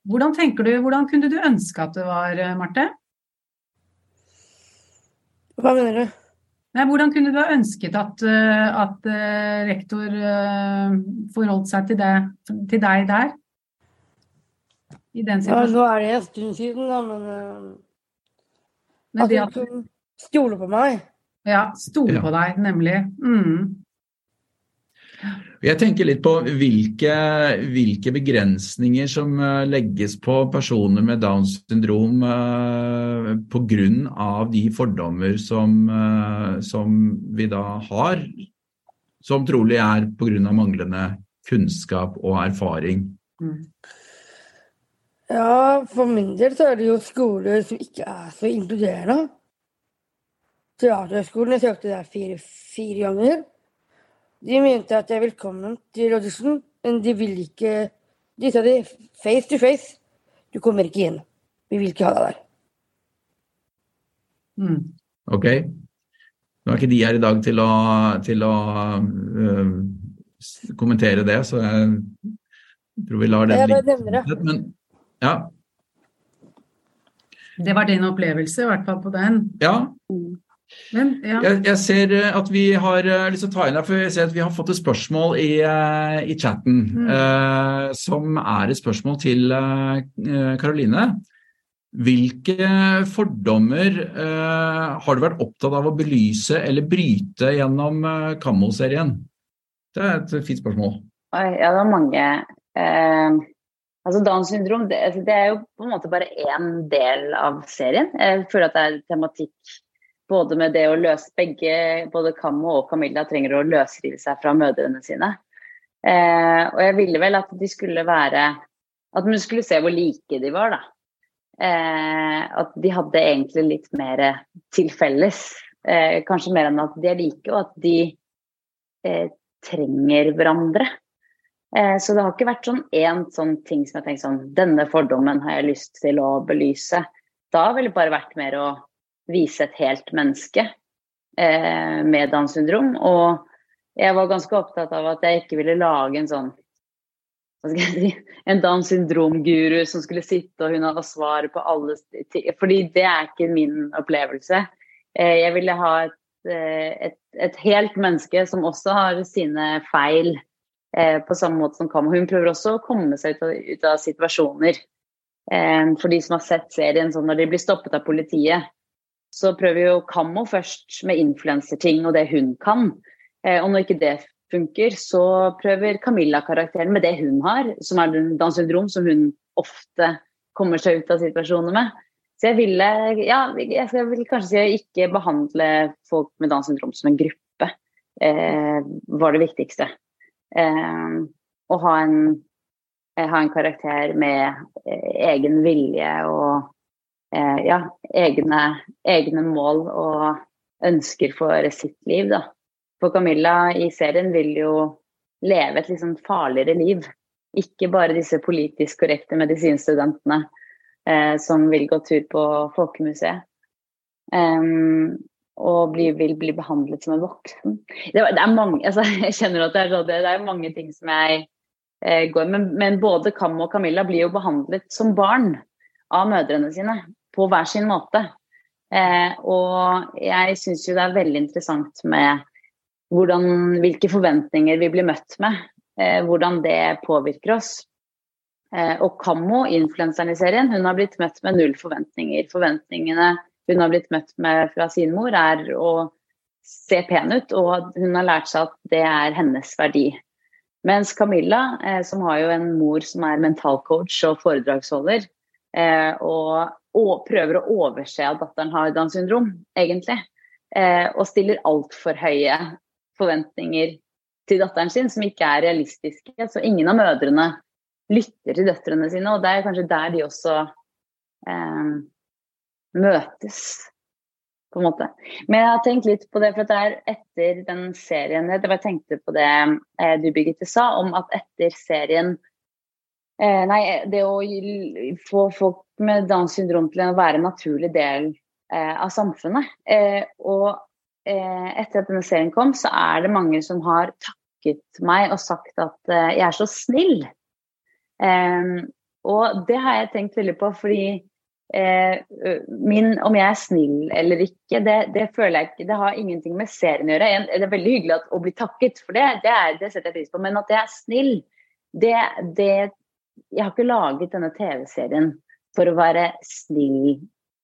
[SPEAKER 3] Hvordan tenker du, hvordan kunne du ønske at det var, eh, Marte?
[SPEAKER 5] Hva mener du?
[SPEAKER 3] Nei, hvordan kunne du ha ønsket at, at rektor forholdt seg til, det, til deg der?
[SPEAKER 5] I den situasjonen? Ja, nå er det en stund siden, da, men, uh, men At hun kunne stole på meg.
[SPEAKER 3] Ja, stole ja. på deg, nemlig. Mm.
[SPEAKER 2] Jeg tenker litt på hvilke, hvilke, begrensninger som uh, legges på personer med Downs syndrom eh, pga. de fordommer som, eh, som, vi da har, som trolig er pga. manglende kunnskap og erfaring. Mm.
[SPEAKER 5] Ja, for min del så er det jo skoler som ikke er så inkluderende. Teaterhøgskolen, jeg søkte der fire, fire ganger. De mente at jeg er velkommen til audition, men de vil ikke De sa det face to face. Du kommer ikke inn. Vi vil ikke ha deg der.
[SPEAKER 2] Mm. Ok. Nå er ikke de her i dag til å, til å uh, kommentere det, så jeg tror vi lar den
[SPEAKER 5] ligge.
[SPEAKER 2] Men ja.
[SPEAKER 3] Det var din opplevelse, i hvert fall på den.
[SPEAKER 2] Ja. Men, ja. Jeg, jeg, ser eh, at vi har eh, lyst til å ta inn her, for jeg ser at vi har fått et spørsmål i, eh, i chatten. Mm. Eh, som er et spørsmål til Karoline. Eh, Hvilke fordommer eh, har du vært opptatt av å belyse eller bryte gjennom Kammo-serien? Det er et fint spørsmål.
[SPEAKER 4] Oi, ja, det er mange. Eh, Altså Downs syndrom det, altså, det, er jo på en måte bare én del av serien. Jeg føler at det er tematikk både med det å løse begge, både Kammo og Camilla trenger å løsrive seg fra mødrene sine. Eh, og jeg ville vel at de skulle være At man skulle se hvor like de var, da. Eh, at de hadde egentlig litt mer til felles. Eh, kanskje mer enn at de er like, og at de eh, trenger hverandre. Eh, så det har ikke vært sånn én sånn ting som jeg har tenkt sånn Denne fordommen har jeg lyst til å belyse. da ville det bare vært mer å vise et helt menneske eh, med Downs syndrom. Og jeg var ganske opptatt av at jeg ikke ville lage en sånn hva skal jeg si, en Downs syndrom-guru som skulle sitte og hun hadde svar på alle ting. Fordi det er ikke min opplevelse. Eh, jeg ville ha et, et, et, helt menneske som også har sine feil, på samme måte som Kam. Hun prøver også å komme seg ut av, ut av situasjoner. For de som har sett serien, sånn når de blir stoppet av politiet, så prøver jo Kammo først med influenserting og det hun kan. Og når ikke det funker, så prøver Camilla-karakteren med det hun har, som er Downs syndrom, som hun ofte kommer seg ut av situasjoner med. Så jeg ville ja, jeg vil kanskje si ikke behandle folk med Downs syndrom som en gruppe, eh, var det viktigste. Eh, å ha en, eh, ha en, karakter med eh, egen vilje og eh, ja, egne, egne mål og ønsker for sitt liv, da. For Camilla i serien vil jo leve et liksom farligere liv. Ikke bare disse politisk korrekte medisinstudentene eh, som vil gå tur på Folkemuseet. Um, og bli, vil bli behandlet som en voksen. Det, det er mange, <laughs> altså, jeg kjenner at det er, det er mange ting som jeg eh, går men, men både Kam og Camilla blir jo behandlet som barn av mødrene sine på hver sin måte. Eh, og jeg syns jo det er veldig interessant med hvordan, hvilke forventninger vi blir møtt med. Eh, hvordan det påvirker oss. Eh, og Kammo, influenseren i serien, hun har blitt møtt med null forventninger. Forventningene hun har blitt møtt med fra sin mor, er å se pen ut, og hun har lært seg at det er hennes verdi. Mens Camilla, eh, som har jo en mor som er mentalcoach og foredragsholder, eh, og, og, prøver å overse at datteren har Downs syndrom, egentlig, eh, og stiller altfor høye forventninger til datteren sin som ikke er realistiske. Så ingen av mødrene lytter til døtrene sine, og det er kanskje der de også eh, møtes, på en måte. Men jeg har tenkt litt på det, for det er etter den serien Jeg bare tenkte på det eh, du, Birgitte, sa, om at etter serien eh, Nei, det å få folk med Downs syndrom til å være en naturlig del eh, av samfunnet. Og etter at denne serien kom, så er det mange som har takket meg og sagt at jeg er så snill. og det har jeg tenkt veldig på, fordi min, om jeg er snill eller ikke, det, det, føler jeg ikke Det har ingenting med serien å gjøre. Det er veldig hyggelig at, å bli takket for det, det, er, det, setter jeg pris på. Men at jeg er snill, det, det Jeg har ikke laget denne TV-serien for å være snill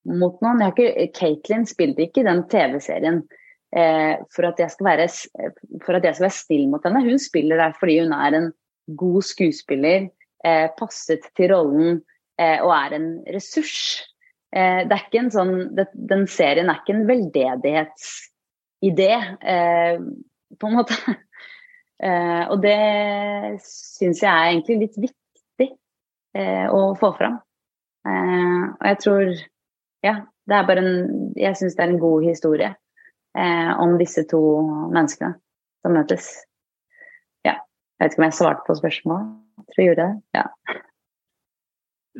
[SPEAKER 4] mot noen. Jeg har ikke, Caitlin spilte ikke den TV-serien eh, for, at jeg skal være, for at jeg skal være snill mot henne. Hun spiller der fordi hun er en god skuespiller, eh, passet til rollen eh, og er en ressurs. Eh, det er ikke en sånn, den serien er ikke en veldedighetsidé, eh, på en måte. <laughs> Eh, og det syns jeg er egentlig litt viktig å få fram. og jeg tror Ja, det er bare en Jeg syns det er en god historie eh, om disse to menneskene som møtes. Ja. Jeg vet ikke om jeg svarte på spørsmålet. Jeg tror jeg gjorde det. Ja.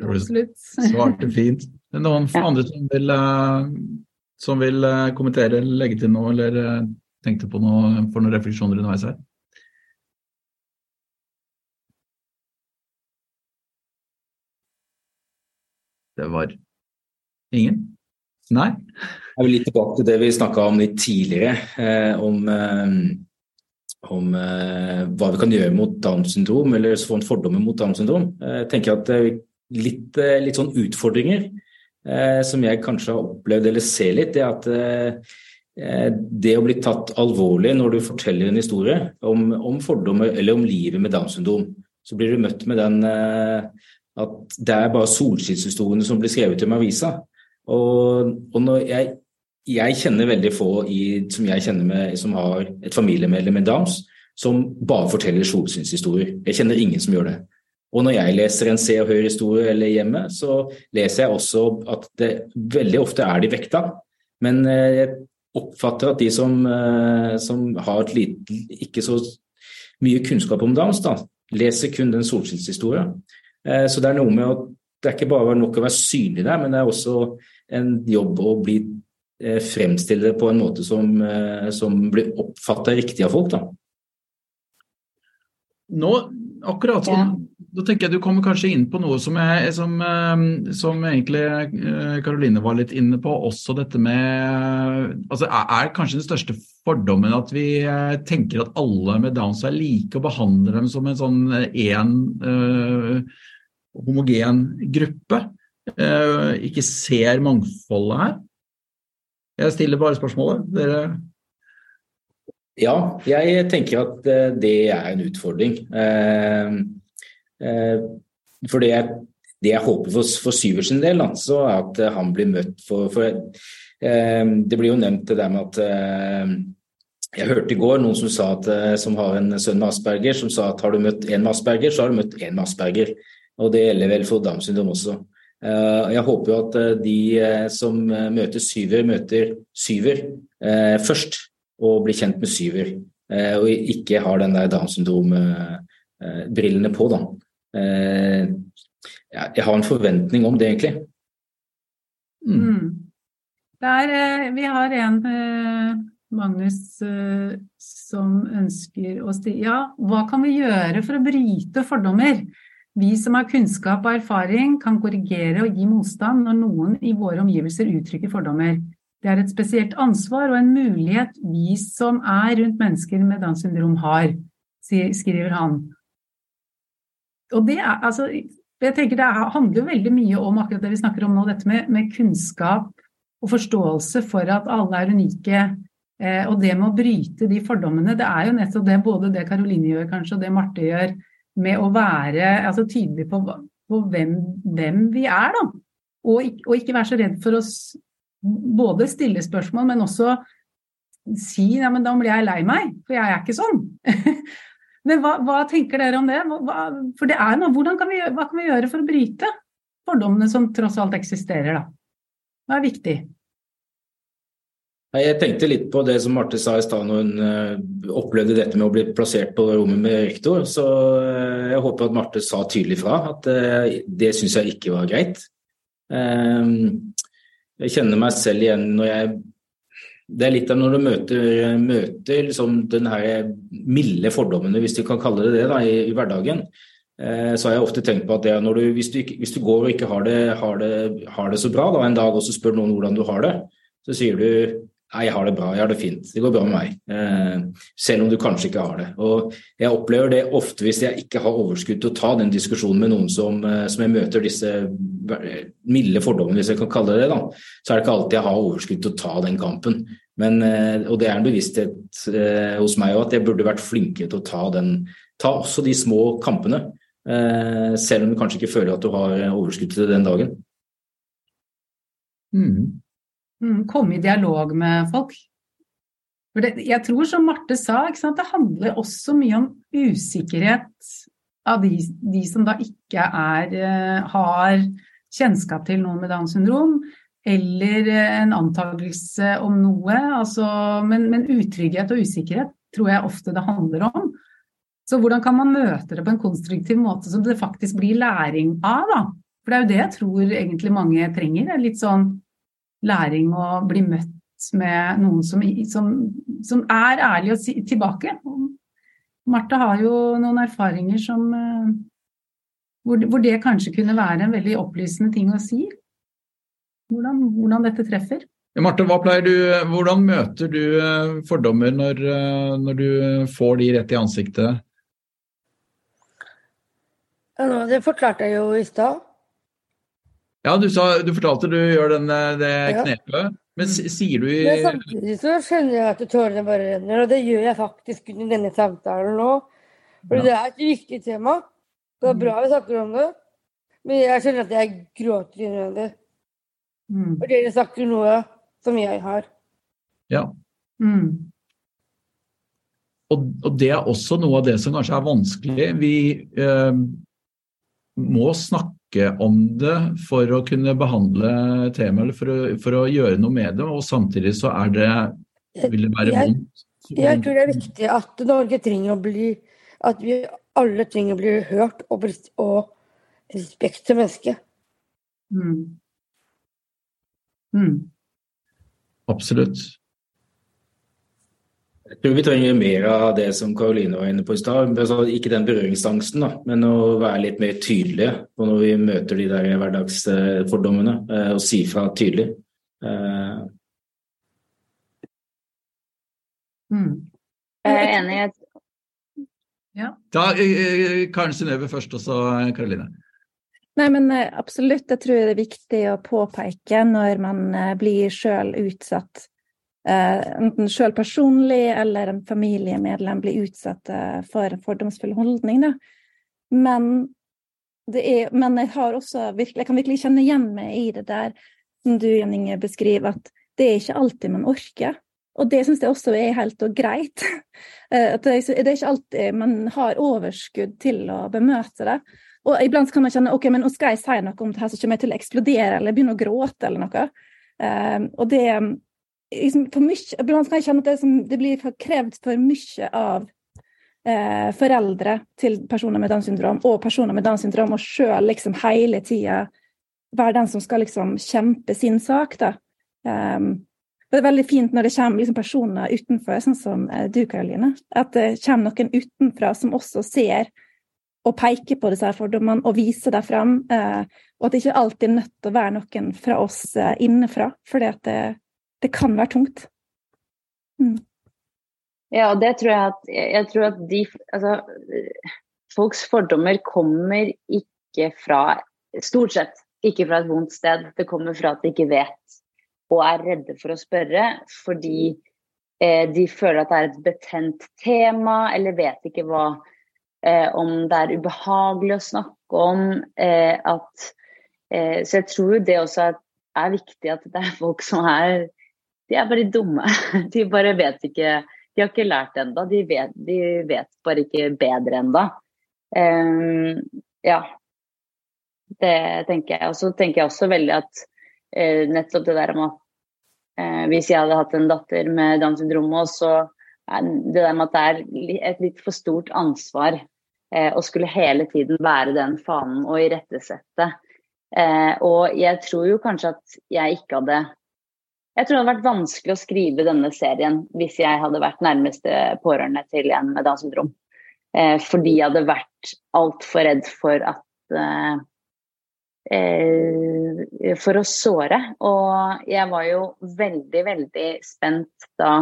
[SPEAKER 2] Absolutt. Svarte fint. Er det noen ja. andre som vil, uh, som vil uh, kommentere eller legge til noe, eller uh, tenkte på noe for noen refleksjoner underveis her? Det var ingen? Nei?
[SPEAKER 8] Jeg vil litt tilbake til det vi snakka om litt tidligere, eh, om, eh, om eh, hva vi kan gjøre mot Downs syndrom, eller en fordommer mot Downs syndrom. Jeg tenker at det er litt, eh, litt sånn utfordringer eh, som jeg kanskje har opplevd eller ser litt, det at eh, det å bli tatt alvorlig når du forteller en historie om, om fordommer eller om livet med Downs syndrom, så blir du møtt med den at det er bare solskinnshistoriene som blir skrevet om avisa. Og, og når jeg, jeg, kjenner veldig få i, som jeg kjenner med, som har et familiemedlem med Downs, som bare forteller solskinnshistorier. Jeg kjenner ingen som gjør det. Og når jeg leser en Se og Hør-historie eller hjemme, så leser jeg også at det veldig ofte er de vekta. Men eh, jeg oppfatter at de som, eh, som har et lite, ikke så mye kunnskap om dans, da, leser kun den solskinnshistorien. Eh, så det er noe med at det er ikke bare nok å være synlig der, men det er også en jobb å bli fremstille det på en måte som, som blir oppfatta riktig av folk. da.
[SPEAKER 2] Nå, akkurat sånn, da tenker jeg du kommer kanskje inn på noe som, jeg, som, eh, som egentlig Karoline var litt inne på, også dette med altså Er, kanskje den største fordommen at vi tenker at alle med Downs er like, og behandler dem som en sånn én uh, homogen gruppe? Uh, ikke ser mangfoldet her? Jeg stiller bare spørsmålet. Dere
[SPEAKER 8] Ja, jeg tenker at eh, det er en utfordring. Eh, eh, for det det jeg håper for, for Syversen del, så er at han blir møtt for, for Det blir jo nevnt det der med at jeg hørte i går noen som at, som har en sønn med Asperger, som sa at har du møtt en med Asperger, så har du møtt en med Asperger. Og det gjelder vel for Downs syndrom også. Jeg håper jo at de som møter syver, møter syver først og blir kjent med syver. Eh, og ikke har den der Downs syndrom-brillene på, da. Eh, jeg har en forventning om det, egentlig.
[SPEAKER 3] Mm. mm. Der, eh, vi har en, Magnus, som ønsker å stille Ja, hva kan vi gjøre for å bryte fordommer? Vi som har kunnskap og erfaring, kan korrigere og gi motstand når noen i våre omgivelser uttrykker fordommer. Det er et spesielt ansvar og en mulighet vi som er rundt mennesker med Downs syndrom har, skriver han. Og det er, altså, jeg tenker Det handler jo veldig mye om akkurat det vi snakker om nå, dette med, med kunnskap og forståelse for at alle er unike. Eh, og det med å bryte de fordommene, det er jo nettopp det både det Karoline gjør kanskje, og det Marte gjør, med å være altså, tydelig på, på hvem, hvem, vi er, da. Og, og, ikke være så redd for å både stille spørsmål, men også si ja, men da blir jeg lei meg, for jeg er ikke sånn. <laughs> men hva, hva, tenker dere om det? Hva, for det er noe, kan vi, hva kan vi gjøre for å bryte fordommene som tross alt eksisterer, da? Hva er viktig?
[SPEAKER 8] Jeg tenkte litt på det som Marte sa i stad når hun uh, opplevde dette med å bli plassert på rommet med rektor. Så uh, jeg håper at Marte sa tydelig fra at uh, det syns jeg ikke var greit. Jeg kjenner meg selv igjen når jeg Det er litt av når du møter, møter liksom den her milde fordommene, hvis du kan kalle det det, da, i, i hverdagen. Eh, så har jeg ofte tenkt på at du, hvis, du hvis, du, går og ikke har det, har det, har det så bra da, en dag, og så spør noen hvordan du har det, så sier du Nei, jeg har det bra, jeg har det fint. Det går bra med meg. Eh, selv om du kanskje ikke har det. Og jeg opplever det ofte hvis jeg ikke har overskudd til å ta den diskusjonen med noen som, eh, som jeg møter disse milde fordommene, hvis jeg kan kalle det det, da. Så er det ikke alltid jeg har overskudd til å ta den kampen. Men, eh, og det er en bevissthet eh, hos meg òg at jeg burde vært flinkere til å ta den Ta også de små kampene. Eh, selv om du kanskje ikke føler at du har overskudd til det den dagen.
[SPEAKER 3] Mm. Mm, komme i dialog med folk. For det, jeg tror, som Marte sa, det handler også mye om usikkerhet av de, de som da ikke er, uh, har kjennskap til noen med Downs syndrom, eller en antakelse om noe. Altså, men, men, utrygghet og usikkerhet tror jeg ofte det handler om. Så hvordan kan man møte det på en konstruktiv måte som det faktisk blir læring av? da? For det er jo det jeg tror egentlig mange trenger. Litt sånn læring å bli møtt med noen som, som, som er ærlig og si, tilbake. Martha har jo noen erfaringer som eh, hvor, hvor, det kanskje kunne være en veldig opplysende ting å si. Hvordan, hvordan dette treffer.
[SPEAKER 2] Marte, du, hvordan møter du eh, fordommer når, eh, når, du får de rett i ansiktet?
[SPEAKER 5] Ja, det forklarte jeg jo i stad.
[SPEAKER 2] Ja, du, sa, du, fortalte du gjør den, eh, det knepet. Men sier du i
[SPEAKER 5] Men Samtidig så skjønner jeg at tårene bare renner, og det gjør jeg faktisk under denne samtalen nå. For ja. det er et viktig tema. Det er bra vi snakker om det, men jeg skjønner at jeg gråter innvendig. Mm. For dere snakker noe som jeg har.
[SPEAKER 2] Ja. Mm. Og, og, det er også noe av det som kanskje er vanskelig. Vi eh, må snakke snakke om det for å kunne behandle temaet, eller for å, for å, gjøre noe med det, og samtidig så er det vil det være vondt.
[SPEAKER 5] Jeg, jeg tror det er viktig at Norge trenger å bli At vi alle trenger å bli hørt og, og respekt til mennesket.
[SPEAKER 3] Mm. Mm.
[SPEAKER 2] Absolutt.
[SPEAKER 8] Jeg tror vi trenger mer av det som Karoline var inne på i stad. Altså, ikke den berøringsangsten, da, men å være litt mer tydelige på når vi møter de der hverdagsfordommene, eh, og si fra tydelig. Eh,
[SPEAKER 3] Mm.
[SPEAKER 4] Jeg er enig i at
[SPEAKER 2] Da, eh, Karen Synnøve først, og så Karoline.
[SPEAKER 6] Nei, men absolutt. Jeg tror det er viktig å påpeke når man blir sjøl utsatt. Eh, enten sjøl personlig eller en familiemedlem blir utsatt eh, for en fordomsfull holdning. Da. Men, er, men jeg, virkelig, jeg kan virkelig kjenne igjen meg i det der som du, Jan Inge, beskriver, at det er ikke alltid man orker. Og det syns jeg også er helt og greit. <laughs> Eh, At det, er- ikke alltid man har overskudd til å bemøte det. Og iblant kan man kjenne ok, men nå skal jeg si noe om det her, så kommer jeg til å eksplodere eller begynne å gråte eller noe. Og det liksom, for mye, Iblant kan kjenne at det, som, det blir for krevd for mye av eh, foreldre til personer med Downs syndrom og personer med Downs syndrom, og sjøl liksom hele tida være den som skal liksom kjempe sin sak. da. Um, det er veldig fint når det kommer liksom personer utenfor, sånn som eh, du, Karoline. At det kommer noen utenfra som også ser og peker på disse fordommene og viser dem fram. Eh, og at det ikke alltid er nødt til å være noen fra oss eh, innenfra, for det, det kan være tungt. Mm.
[SPEAKER 4] Ja, og det tror jeg at Jeg tror at de Altså, folks fordommer kommer ikke fra Stort sett ikke fra et vondt sted. Det kommer fra at de ikke vet og er redde for å spørre fordi eh, de føler at det er et betent tema, eller vet ikke hva eh, Om det er ubehagelig å snakke om. Eh, at, eh, så jeg tror det også er, er viktig at det er folk som er De er bare dumme. <laughs> De bare vet ikke De har ikke lært ennå. De, de vet bare ikke bedre ennå. ja. Det tenker jeg. Og så tenker jeg også veldig at uh, nettopp det der med at uh, hvis jeg hadde hatt en datter med Downs syndrom også, er det der med at det er et litt for stort ansvar uh, å skulle hele tiden være den fanen og irettesette. Og jeg tror jo kanskje at jeg ikke hadde Jeg tror det hadde vært vanskelig å skrive denne serien hvis jeg hadde vært nærmeste pårørende til en med Downs syndrom. Eh, fordi jeg hadde vært altfor redd for at eh, eh, for å såre. Og jeg var jo veldig, veldig spent da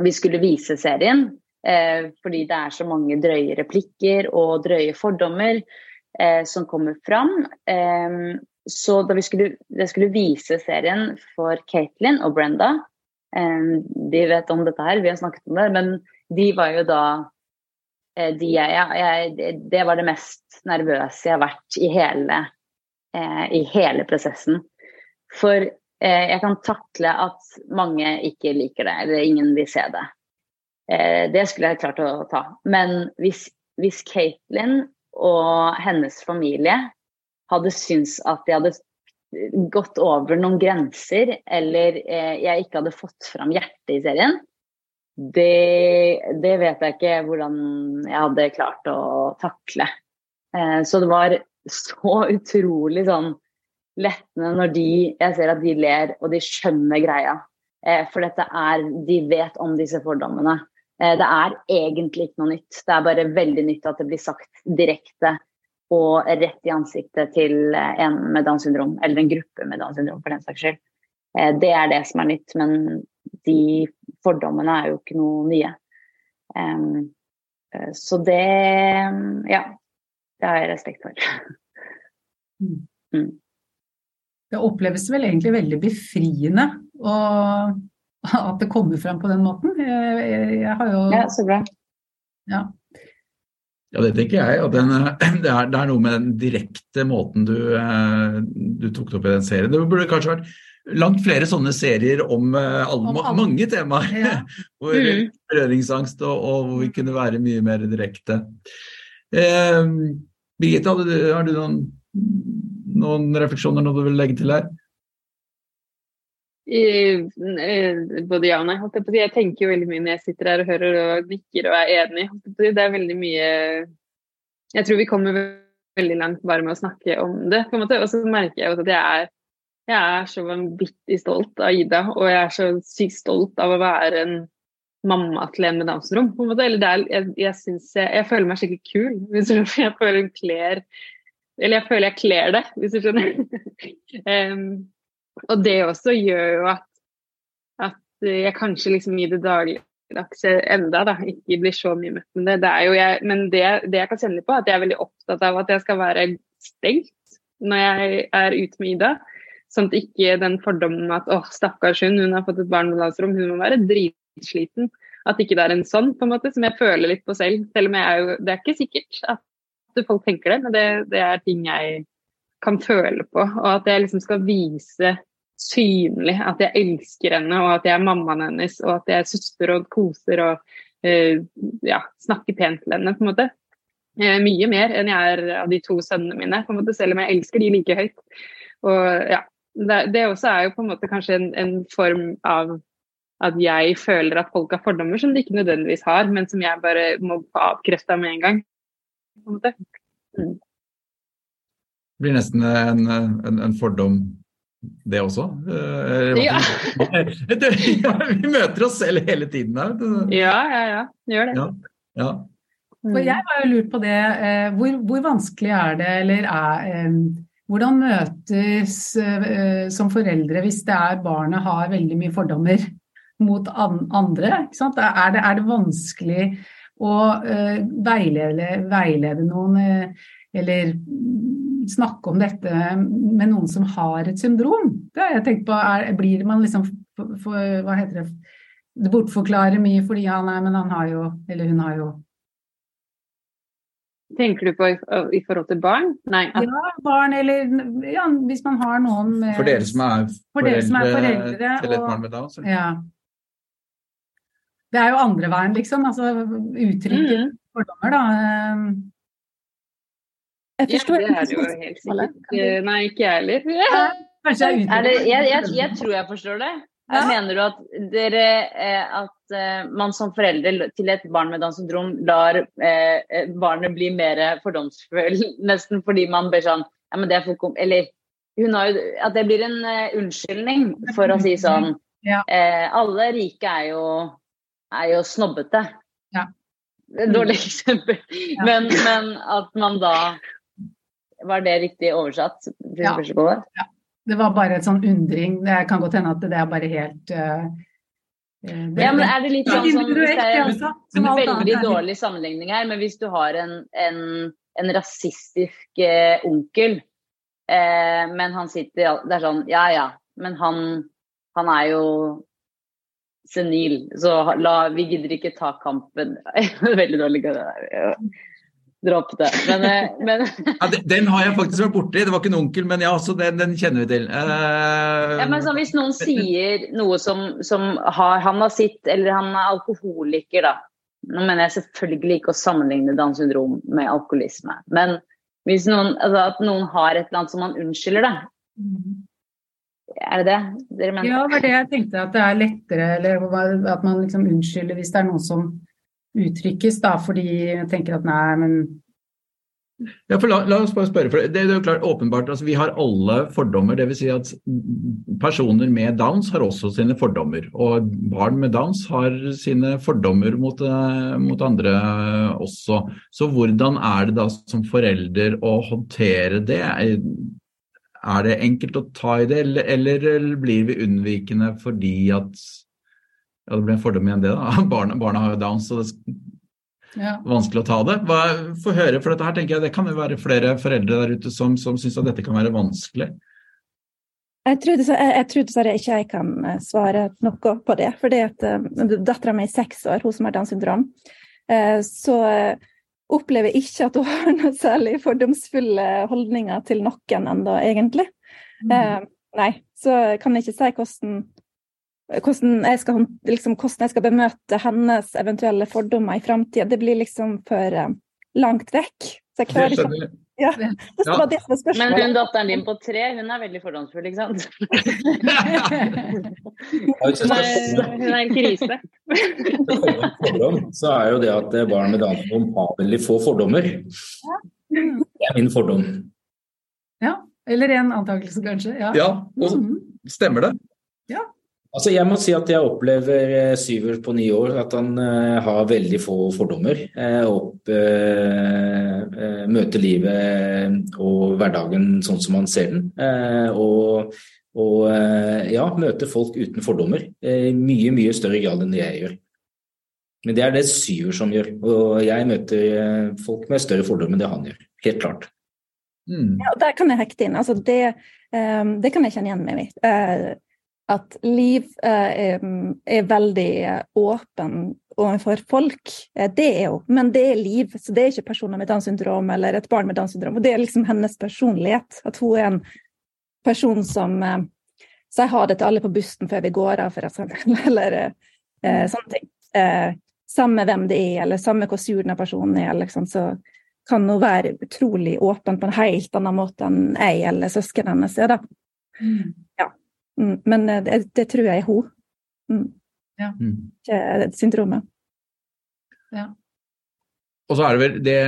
[SPEAKER 4] vi skulle vise serien. Eh, fordi det er så mange drøye replikker og drøye fordommer eh, som kommer fram. Så da vi skulle, jeg skulle vise serien for Caitlin og Brenda eh, De vet om dette her, vi har snakket om det, men de var jo da eh, de jeg, jeg, Det var det mest nervøse jeg har vært i hele eh, i hele prosessen. For jeg kan takle at mange ikke liker det, eller ingen vil se det. Det skulle jeg klart å ta. Men hvis, hvis Caitlin og hennes familie hadde syntes at de hadde gått over noen grenser, eller eh, jeg ikke hadde fått fram hjertet i serien, det, det vet jeg ikke hvordan jeg hadde klart å takle. Eh, så det var så utrolig sånn lettende når de Jeg ser at de ler, og de skjønner greia. Eh, for dette er De vet om disse fordommene. Eh, det er egentlig ikke noe nytt. Det er bare veldig nytt at det blir sagt direkte og rett i ansiktet til eh, en med Downs syndrom, eller en gruppe med Downs syndrom for den saks skyld. Eh, Det er det som er nytt, men de fordommene er jo ikke noe nye. Eh, Så det Ja. Det har jeg respekt for. <laughs> Mm.
[SPEAKER 3] Det oppleves vel egentlig veldig befriende å, at det kommer frem på den måten. Jeg, jeg, jeg har jo
[SPEAKER 4] Ja, så bra.
[SPEAKER 3] ja.
[SPEAKER 2] Ja, det tenker jeg. Og den, eh, <clears throat> det, er, det er noe med den direkte måten du, eh, du tok det opp i den serien. Det burde kanskje vært langt flere sånne serier om, eh, alle,
[SPEAKER 3] Om
[SPEAKER 2] mange temaer.
[SPEAKER 3] Ja. <laughs>
[SPEAKER 2] hvor
[SPEAKER 4] Mm.
[SPEAKER 2] berøringsangst og, og hvor vi kunne være mye mer direkte. Eh, Birgitte, har du, har du noen, noen refleksjoner, noe du vil legge til her?
[SPEAKER 7] Eh, både ja og nei. Jeg, tenker jo veldig mye når jeg sitter her og hører og nikker og er enig. Det er veldig mye Jeg tror vi kommer veldig langt bare med å snakke om det. på en måte, Og så merker jeg at jeg er, jeg er så vanvittig stolt av Ida, og jeg er så sykt stolt av å være en mamma til en med Downs syndrom. jeg, jeg, jeg, jeg, føler meg skikkelig kul. hvis du Jeg føler hun kler Eller jeg føler jeg kler det, hvis du skjønner. <laughs> um, og det også gjør jo at, at jeg kanskje liksom i det dagligdagse enda da, ikke blir så mye møtt med det. det jeg, men det, det jeg kan kjenne på, er at jeg er veldig opptatt av at jeg skal være stengt når jeg er ute med Ida. Sånn at ikke den fordommen at åh, stakkars hun, hun har fått et barn med Downs hun må være dritsliten. At ikke det er en sånn, på en måte, som jeg føler litt på selv. Selv om jeg er jo Det er ikke sikkert at folk tenker det, men det, det er ting jeg kan føle på. Og at jeg liksom skal vise synlig at jeg elsker henne, og at jeg er mammaen hennes, og at jeg er søster og koser og uh, ja, snakker pent til henne, på en måte. Uh, mye mer enn jeg er av de to sønnene mine, på en måte, selv om jeg elsker de like høyt. Og ja, det, det også er jo på en måte kanskje en, en, form av at jeg føler at folk har fordommer som de ikke nødvendigvis har, men som jeg bare må få avkrefta med en gang. På en måte. Mm.
[SPEAKER 2] Blir nesten en, en, en fordom det også? Eh, <laughs>
[SPEAKER 7] ja.
[SPEAKER 2] vi møter oss selv hele tiden her.
[SPEAKER 7] Ja, ja, ja. Gjør det.
[SPEAKER 2] Ja, ja.
[SPEAKER 3] For jeg har jo lurt på det, eh, hvor, hvor vanskelig er det, eller er eh, Hvordan møtes som foreldre hvis det er barnet har veldig mye fordommer mot andre? Er det, er, det, vanskelig å veilede, veilede noen, eller snakke om dette med noen som har et syndrom. Det har jeg tenkt på. Er, blir man liksom for, for, Hva heter det? Det bortforklarer mye fordi ja, nei, men han har jo Eller hun har jo
[SPEAKER 7] Tenker du på i, i forhold til barn? Nei.
[SPEAKER 3] At... Ja, barn eller ja, hvis man har noen med,
[SPEAKER 2] For dere som er
[SPEAKER 3] foreldre, som er foreldre
[SPEAKER 2] til et barn med Downs?
[SPEAKER 3] Ja. Det er jo andre veien, liksom. Altså uttrykket mm. fordommer, da.
[SPEAKER 7] Jeg forstår ja, det er det jo helt sikkert. Eh, nei, ikke jeg heller.
[SPEAKER 4] jeg, jeg, jeg, tror jeg forstår det. Ja. Mener du at, dere, eh, at uh, man som foreldre til et barn med Downs syndrom lar eh, barnet bli mer fordomsfull, <laughs> nesten fordi man blir sånn ja, men det er folk, Eller jo, at det blir en uh, unnskyldning for å si sånn ja. Alle rike er jo, er jo snobbete.
[SPEAKER 3] Ja.
[SPEAKER 4] Dårlig <laughs> eksempel. Ja. Men, men at man da var det riktig oversatt?
[SPEAKER 3] Ja. ja. Det var bare et sånn undring. Det kan godt hende at det er bare helt uh,
[SPEAKER 4] det, ja, men er det litt sånn som det er en veldig dårlig sammenligning her, men hvis du har en, en, en rasistisk eh, onkel, eh, men han sitter Det er sånn Ja ja, men han, han er jo senil, så la, vi gidder ikke ta kampen. <laughs> veldig dårlig dropp det. Men, eh, men... <laughs>
[SPEAKER 2] ja, den har jeg faktisk vært borti. Det var ikke en onkel, men ja, så den, den kjenner vi til.
[SPEAKER 4] Uh... Ja, men så Hvis noen sier noe som, som har, han har sitt, eller han er alkoholiker, da. Nå mener jeg selvfølgelig ikke å sammenligne Downs syndrom med alkoholisme. Men hvis noen, altså at noen har et eller annet som man unnskylder, da. Er det det dere mener?
[SPEAKER 3] Ja, det var det jeg tenkte. At det er lettere, eller at man liksom unnskylder hvis det er noe som uttrykkes, da, fordi jeg tenker at nei, men
[SPEAKER 2] ja, for la, la, oss bare spørre, for det, er jo klart åpenbart, altså Vi har alle fordommer. Dvs. Si at personer med Downs har også sine fordommer. Og barn med Downs har sine fordommer mot, eh, mot andre også. Så hvordan er det da som forelder å håndtere det? Er det enkelt å ta i det, eller, eller blir vi unnvikende fordi at ja, det blir en fordom igjen, det. da. <laughs> Barna, barna har jo Downs, så det er ja. vanskelig å ta det. Hva, Få høre, for dette her tenker jeg det kan jo være flere foreldre der ute som, som syns at dette kan være vanskelig.
[SPEAKER 6] Jeg tror, dessverre, ikke jeg kan eh, svare noe på det. For det at uh, dattera mi er seks år, hun som har Downs syndrom, uh, så uh, opplever jeg ikke at hun <laughs> har noe særlig fordomsfulle holdninger til noen ennå, egentlig. Mm. nei, så kan jeg ikke si hvordan hvordan jeg, skal, liksom, hvordan jeg skal bemøte hennes eventuelle fordommer i framtida. Det blir liksom for uh, langt vekk. Så jeg klarer ikke ja, det var det som var
[SPEAKER 4] spørsmålet. Men hun datteren din på tre, hun er veldig fordomsfull, ikke sant? <laughs> hun, er, hun er en krise.
[SPEAKER 8] så er jo det at barn med Downs syndrom har veldig få fordommer. Det er min fordom.
[SPEAKER 3] Ja. Eller en antakelse, kanskje. Ja.
[SPEAKER 2] Ja, og
[SPEAKER 3] Mhm.
[SPEAKER 2] stemmer det?
[SPEAKER 8] Altså, jeg må si at jeg opplever eh, Syver på ni år at han eh, har veldig få fordommer. Eh, opp, møter livet og hverdagen sånn som han ser den. Og og ja, møter folk uten fordommer. I mye, mye større grad enn det jeg gjør. Men det er det Syver som gjør. Og jeg møter folk med større fordommer enn det han gjør. Helt klart.
[SPEAKER 2] Mm.
[SPEAKER 6] Ja, der kan jeg hekte inn. Altså det, det kan jeg kjenne igjen meg i. Eh, at Liv eh, er veldig eh, åpen overfor folk. Eh, det er hun, men det er Liv. Så det er ikke personer med Downs syndrom eller et barn med Downs syndrom. Og det er liksom hennes personlighet. At hun er en person som eh, sier ha det til alle på bussen før vi går av, for eksempel. <laughs> Eller eh, sånne ting. Eh, samme hvem det er, eller samme hvor sur den personen er, liksom, så kan hun være utrolig åpen på en helt annen måte enn jeg eller søsknene hennes er. da.
[SPEAKER 3] Mm.
[SPEAKER 6] Mm, men eh, det, det tror jeg er hun. Mm.
[SPEAKER 2] Ja.
[SPEAKER 6] Ikke eh, syndromet.
[SPEAKER 2] Og så er det vel det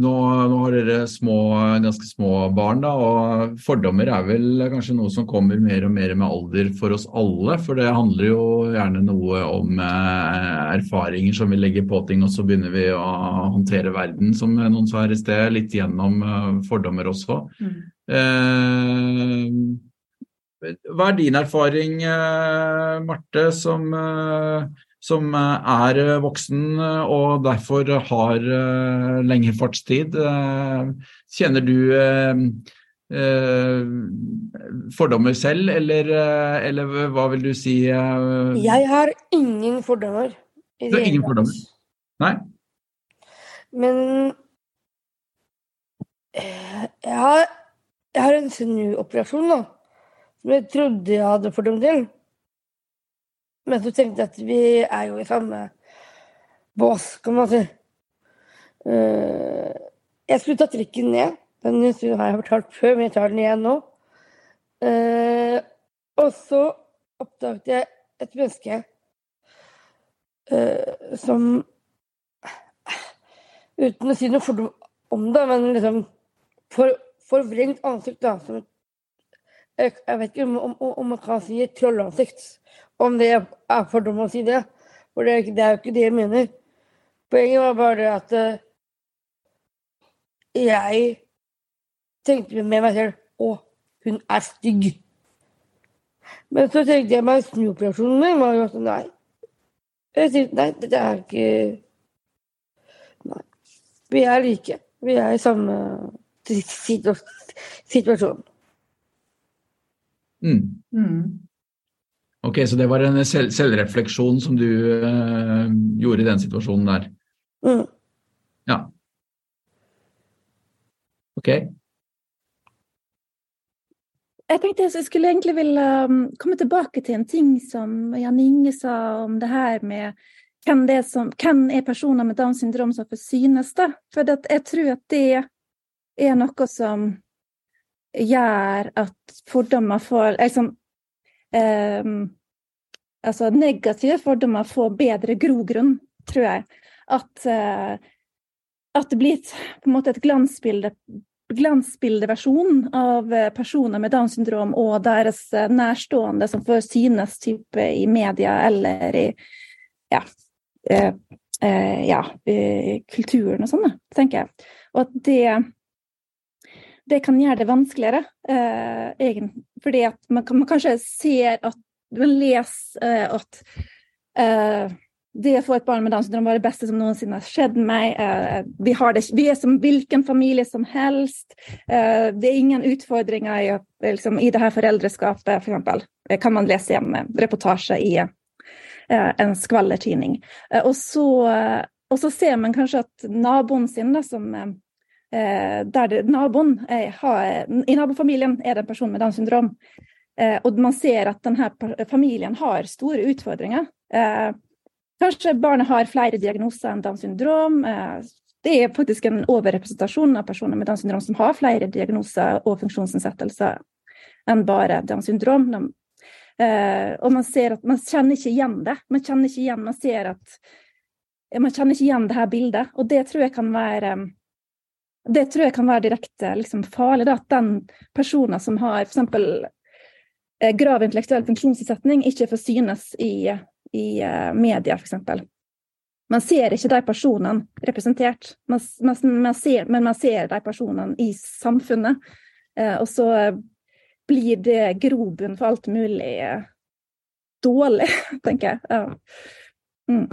[SPEAKER 2] Nå, nå har dere små, ganske små barn, da, og fordommer er vel kanskje noe som kommer mer og mer med alder for oss alle. For det handler jo gjerne noe om eh, erfaringer som vi legger på ting, og så begynner vi å håndtere verden, som noen sa her i sted, litt gjennom eh, fordommer også.
[SPEAKER 3] Mm.
[SPEAKER 2] Eh, hva er din erfaring, eh, Marte, som, eh, som eh, er voksen og derfor har lengre fartstid? Kjenner du fordommer selv, eller, eller hva vil du si?
[SPEAKER 5] Jeg har ingen fordommer.
[SPEAKER 2] Du har ingen fordommer? Nei?
[SPEAKER 5] Men jeg har, jeg har en snuoperasjon, da. Som jeg trodde jeg hadde fordom til. Men så tenkte jeg at vi er jo i samme bås, kan man si. Eh, jeg skulle ta trikken ned. Den historien har jeg fortalt før, men jeg tar den igjen nå. Eh, og så oppdaget jeg et menneske eh, som Uten å si noe fordom om det, men liksom for, forvrengt ansikt, da. Som et, jeg, jeg vet ikke om, om, om man kan si et trollansikt. Om det er fordom å si det. For det, det er jo ikke det jeg mener. Poenget var bare det at uh, jeg tenkte med meg selv Å, hun er stygg. Men så tenkte jeg meg snuoperasjonen min var jo at nei. Jeg sier nei, dette er ikke Nei. Vi er like. Vi er i samme situasjon.
[SPEAKER 2] Mm.
[SPEAKER 3] Mm.
[SPEAKER 2] Ok, så det var en selv selvrefleksjon som du uh, gjorde i den situasjonen der.
[SPEAKER 5] Mm.
[SPEAKER 2] Ja. Ok.
[SPEAKER 6] Jeg tenkte jeg skulle egentlig ville um, komme tilbake til en ting som Jan Inge sa om det her med hvem, det som, hvem er personer med Downs syndrom som får synes. da? For jeg tror at det er noe som gjør at fordommer får liksom, ehm, Altså negative fordommer får bedre grogrunn, tror jeg. At, eh, at det blir et, på en måte et glansbilde glansbildeversjon av eh, personer med Downs syndrom og deres eh, nærstående som får synes type i media eller i ja, eh, eh, ja, i kulturen og sånn, tenker jeg. Og at det det kan gjøre det vanskeligere, eh, fordi at man, man kanskje ser at man leser eh, at eh, det å få et barn med Downs syndrom var det beste som noensinne har skjedd meg. Eh, vi, det, vi er som hvilken familie som helst. Eh, det er ingen utfordringer i, liksom, i det her foreldreskapet, f.eks. For eksempel. Kan man lese i en eh, reportasje i eh, en skvallertidning. Eh, og, eh, og så ser man kanskje at naboen sin, da, som eh, der det, naboen er, har, I nabofamilien er det en person med Downs syndrom. Eh, og man ser at denne familien har store utfordringer. Eh, Kanskje barnet har flere diagnoser enn Downs syndrom. Eh, Det er faktisk en overrepresentasjon av personer med Downs syndrom som har flere diagnoser og funksjonsnedsettelser enn bare Downs syndrom. Og man ser at man kjenner ikke igjen det. Man kjenner ikke igjen, man ser at man kjenner ikke igjen det her bildet. Og det tror jeg kan være det tror jeg kan være direkte liksom, farlig. Da, at den personen som har f.eks. Eh, grav intellektuell funksjonsnedsetning, ikke får synes i, i uh, media, f.eks. Man ser ikke de personene representert, man, man, man ser, men man ser de personene i samfunnet. Uh, og så blir det grobunn for alt mulig uh, dårlig, <laughs> tenker jeg. Ja. Mm.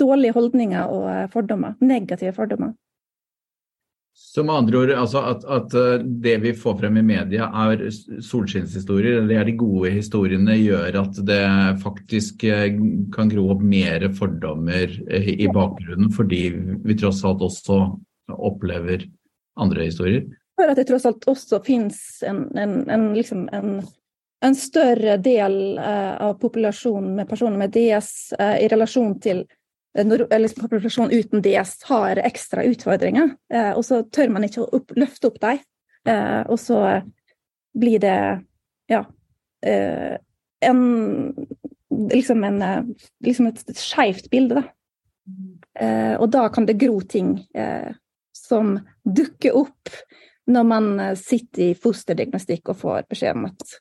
[SPEAKER 6] Dårlige holdninger og fordommer. Negative fordommer.
[SPEAKER 2] Så med andre ord, altså at, at, eh, det vi får frem i media er solskinnshistorier, det er de gode historiene, gjør at det faktisk eh, kan gro opp mer fordommer eh, i bakgrunnen, fordi vi tross alt også opplever andre historier?
[SPEAKER 6] For at det tross alt også finnes en, en, en, liksom en større del av populasjonen med personer med DS i relasjon til Eh, eller populasjon uten DS har ekstra utfordringer, eh, og så tør man ikke å opp, løfte opp dem. Eh, og så blir det ja en liksom, en, liksom et skeivt bilde, da. og da kan det gro ting som dukker opp når man sitter i fosterdiagnostikk og får beskjed om at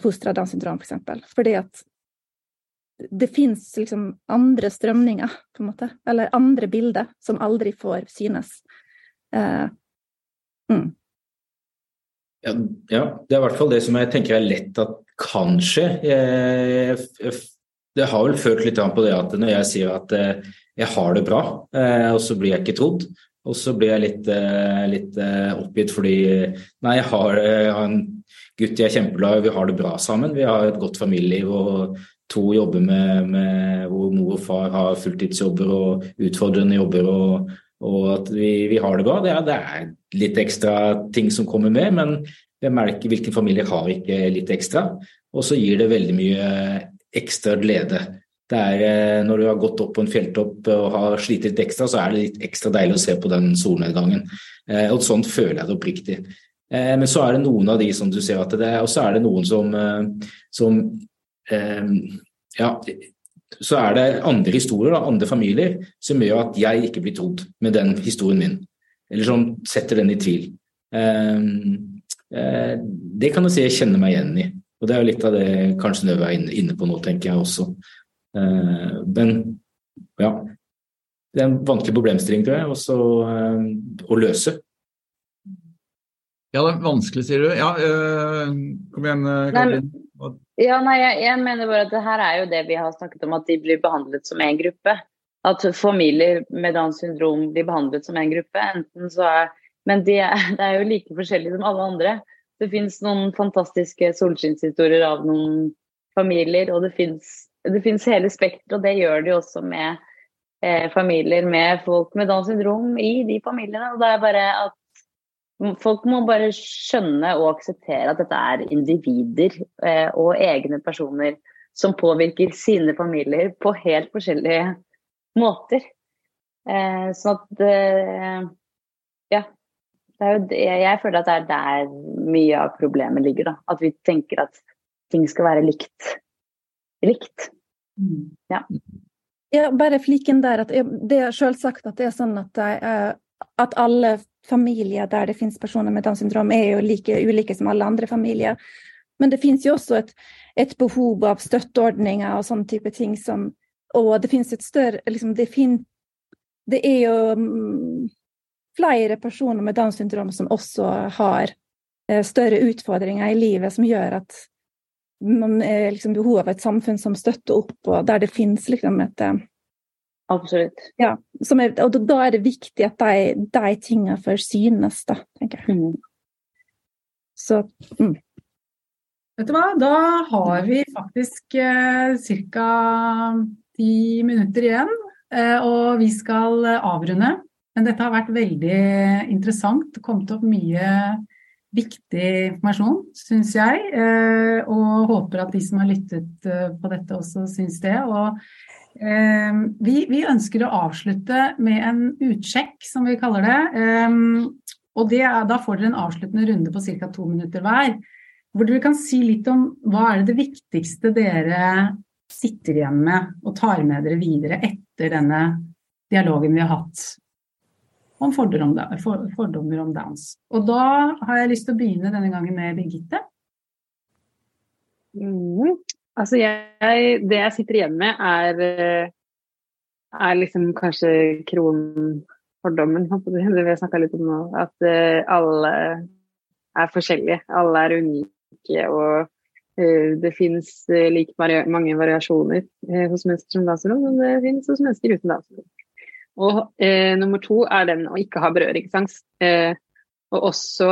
[SPEAKER 6] fosteret har Downs syndrom, f.eks. For Fordi at det fins liksom andre strømninger, på en måte. Eller andre bilder som aldri får synes. Uh,
[SPEAKER 8] mm. ja, ja, det er i hvert fall det som jeg tenker er lett at kan skje. Det har vel ført litt an på det at når jeg sier at eh, jeg har det bra, eh, og så blir jeg ikke trodd, og så blir jeg litt, litt oppgitt fordi Nei, jeg har, jeg har en gutt jeg er kjempeglad i, vi har det bra sammen. Vi har et godt familieliv og to jobber med, med, hvor mor og far har fulltidsjobber og utfordrende jobber, og, og at vi, vi, har det bra. Det er, det er, litt ekstra ting som kommer med, men jeg merker hvilken familie har ikke litt ekstra. Og så gir det veldig mye ekstra glede. Det er, eh, når du har gått opp på en fjelltopp og har slitt litt ekstra, så er det litt ekstra deilig å se på den solnedgangen. Eh, og sånn føler jeg det oppriktig. Eh, men så er det noen av de som du ser at det er, og så er det noen som, som ja, så er det andre historier, da, andre familier, som gjør at jeg ikke blir trodd med den historien min. Eller som setter den i tvil. Ehm, eh, det kan jeg si jeg kjenner meg igjen i. Og det er jo litt av det kanskje Nøve er inne på nå, tenker jeg også. Eh, men ja. Det er en vanskelig problemstilling, tror jeg, også, eh, å løse.
[SPEAKER 2] Ja, det er vanskelig, sier du. Ja, kom igjen, Karin.
[SPEAKER 4] Ja, nei, jeg, jeg, mener bare at det her er jo det vi har snakket om, at de blir behandlet som en gruppe. At familier med Downs syndrom blir behandlet som en gruppe. enten så er, Men de er, det er jo like forskjellige som alle andre. Det fins noen fantastiske solskinnshistorier av noen familier, og det fins hele spekteret, og det gjør de også med eh, familier med folk med Downs syndrom i de familiene. Og det er bare at Folk må bare skjønne og akseptere at dette er individer eh, og egne personer som påvirker sine familier på helt forskjellige måter. Eh, sånn at eh, Ja. Det, jeg føler at det er der mye av problemet ligger. Da. At vi tenker at ting skal være likt. Likt.
[SPEAKER 6] Mm. Ja. ja bare fliken der at det er selvsagt at det er sånn at, at alle familier der det finnes personer med Downs syndrom, er jo like ulike som alle andre familier. Men det finnes jo også et, et behov av støtteordninger og sånne type ting som Og det finnes et større liksom, det, fin, det, er jo um, flere personer med Downs syndrom som også har uh, større utfordringer i livet, som gjør at man er liksom behov av et samfunn som støtter opp, og der det finnes liksom et uh,
[SPEAKER 4] Absolutt.
[SPEAKER 6] Ja, er, og da er det viktig at de, de tingene får synes, da, tenker jeg. Mm. Så mm.
[SPEAKER 3] Vet du hva, da har vi faktisk eh, ca. ti minutter igjen, eh, og vi skal avrunde. Men dette har vært veldig interessant. Det kom opp mye viktig informasjon, syns jeg. Eh, og håper at de som har lyttet eh, på dette også syns det. Og vi, vi, ønsker å avslutte med en utsjekk, som vi kaller det. Ehm, og det er, da får dere en avsluttende runde på ca. to minutter hver. Hvor dere kan si litt om hva er det, viktigste dere sitter igjen med og tar med dere videre etter denne dialogen vi har hatt. om fordommer, om Downs. Og da har jeg lyst til å begynne denne gangen med Birgitte.
[SPEAKER 7] Mm. Altså jeg, det jeg sitter igjen med, er, eh, er liksom kanskje kronfordommen, det vi har snakka litt om nå. At uh, alle er forskjellige. Alle er unike. Og uh, det finnes uh, like mange variasjoner hos mennesker som danser, som det finnes hos mennesker uten danser. Og nummer to er den å ikke ha berøringsangst. og også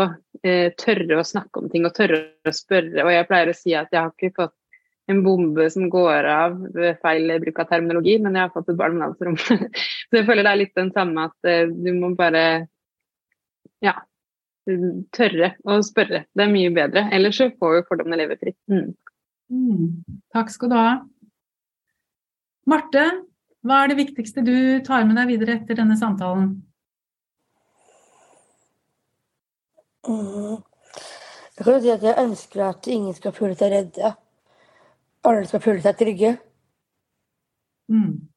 [SPEAKER 7] tørre å snakke om ting og tørre å spørre. Og jeg pleier å si at jeg har ikke fått en bombe som går av ved feil bruk av terminologi, men jeg har fått et barn med Downs Så jeg føler det er litt den samme at uh, du må bare ja, tørre å spørre. Det er mye bedre. Ellers så får jo fordommene leve fritt. Mm.
[SPEAKER 3] Mm. Takk skal du ha. Marte, hva er det viktigste du tar med deg videre etter denne samtalen?
[SPEAKER 5] Mm. Jeg kan si at jeg ønsker at ingen skal føle seg redde. Alle skal føle seg trygge.
[SPEAKER 3] Mm.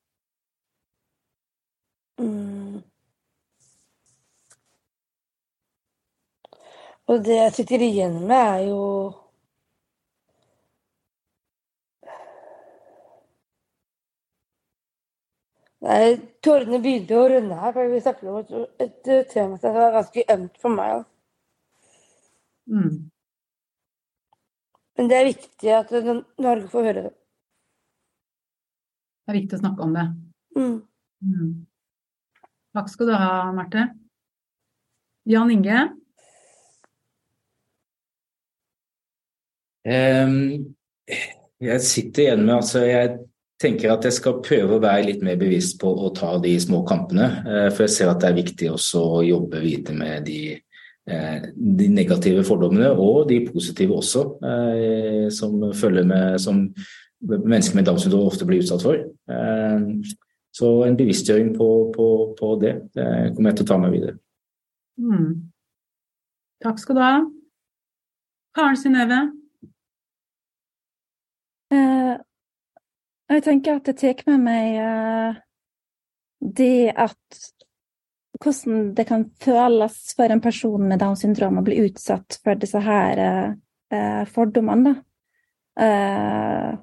[SPEAKER 5] Mm. Og det jeg sitter igjen med, er jo Nei, tårene begynte å rønne her, for vi snakker om et, et, tema som var ganske ømt for meg.
[SPEAKER 3] Mm.
[SPEAKER 5] Men det er viktig at Norge får høre det.
[SPEAKER 3] Det er viktig å snakke om det.
[SPEAKER 5] Mm.
[SPEAKER 3] Mm. Takk skal du ha, Marte. Jan Inge?
[SPEAKER 8] Um, jeg sitter igjen med altså Jeg tenker at jeg skal prøve å være litt mer bevisst på å ta de små kampene. Uh, for jeg ser at det er viktig også å jobbe videre med de Eh, de negative fordommene og de positive også, eh, som følger med som mennesker med Downs syndrom ofte blir utsatt for. Eh, så en bevisstgjøring på, på, på det, det kommer jeg til å ta med videre.
[SPEAKER 3] Mm. Takk skal du ha. Karen Synnøve?
[SPEAKER 6] Eh, jeg tenker at det tar med meg eh, det at hvordan det kan føles for en person med Downs syndrom å bli utsatt for disse her eh, fordommene. Eh,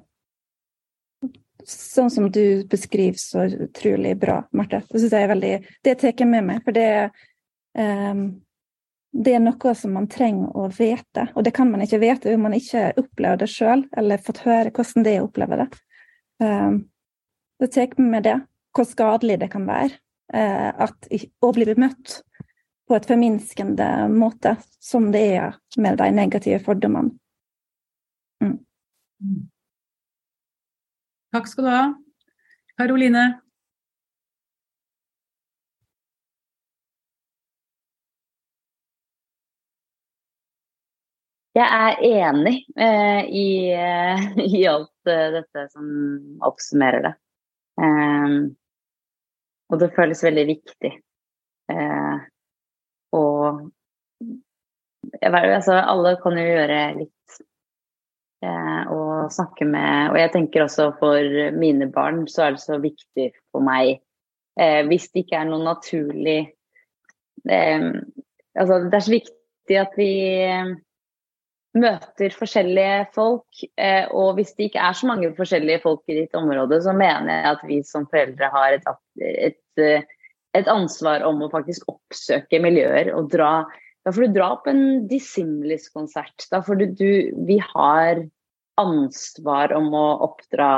[SPEAKER 6] sånn som du beskriver så utrolig bra, Marte. Det synes jeg er veldig Det tar jeg med meg, for det, eh, det er noe som man trenger å vite. Og det kan man ikke vite om man ikke opplever det sjøl, eller fått høre hvordan det er å oppleve det. Eh, det tar med meg det, hvor skadelig det kan være. Eh, at, å bli bemøtt på et forminskende måte, som det er med de negative fordommene. Mm.
[SPEAKER 3] Takk skal du ha. Karoline?
[SPEAKER 4] Jeg er enig eh, i, eh, i, alt eh, dette som oppsummerer det. Um, og det føles veldig viktig. Eh, og altså, alle kan jo gjøre litt. Eh, og snakke med Og jeg tenker også for mine barn så er det så viktig for meg eh, Hvis det ikke er noe naturlig eh, Altså det er så viktig at vi møter forskjellige folk. Eh, og hvis det ikke er så mange forskjellige folk i ditt område, så mener jeg at vi som foreldre har et, et, eh, et ansvar om å faktisk oppsøke miljøer og dra Da får du dra på en Dissimilis-konsert. Da får du, du Vi har ansvar om å oppdra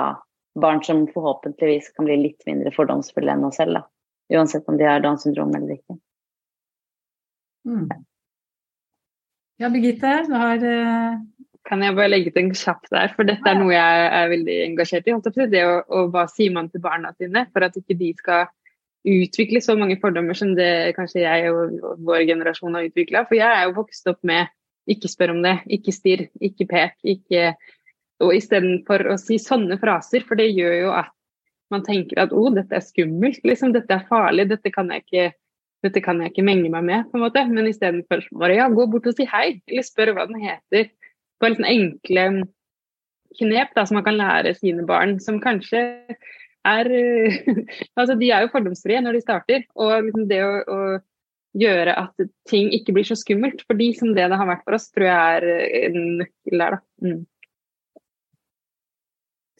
[SPEAKER 4] barn som forhåpentligvis kan bli litt mindre fordomsfulle enn oss selv. Da. Uansett om de har Downs syndrom eller ikke.
[SPEAKER 3] Mm. Ja, Birgitte, du har uh...
[SPEAKER 7] Kan jeg bare legge til en kjapp der, for dette er noe jeg er veldig engasjert i. Det å, og hva sier man til barna sine for at ikke de skal utvikle så mange fordommer som det kanskje jeg og vår generasjon har utvikla. For jeg er jo vokst opp med ikke spør om det, ikke stirr, ikke pek, ikke Og istedenfor å si sånne fraser, for det gjør jo at man tenker at å, oh, dette er skummelt, liksom, dette er farlig, dette kan jeg ikke dette kan jeg ikke menge meg med, på en måte. Men istedenfor bare ja, gå bort og si hei, eller spør hva den heter. Bare sånne enkle knep da, som man kan lære sine barn, som kanskje er <laughs> Altså, de er jo fordomsfrie når de starter. Og liksom det å, å gjøre at ting ikke blir så skummelt for de som det det har vært for oss, tror jeg er en nøkkel der, da. Mm.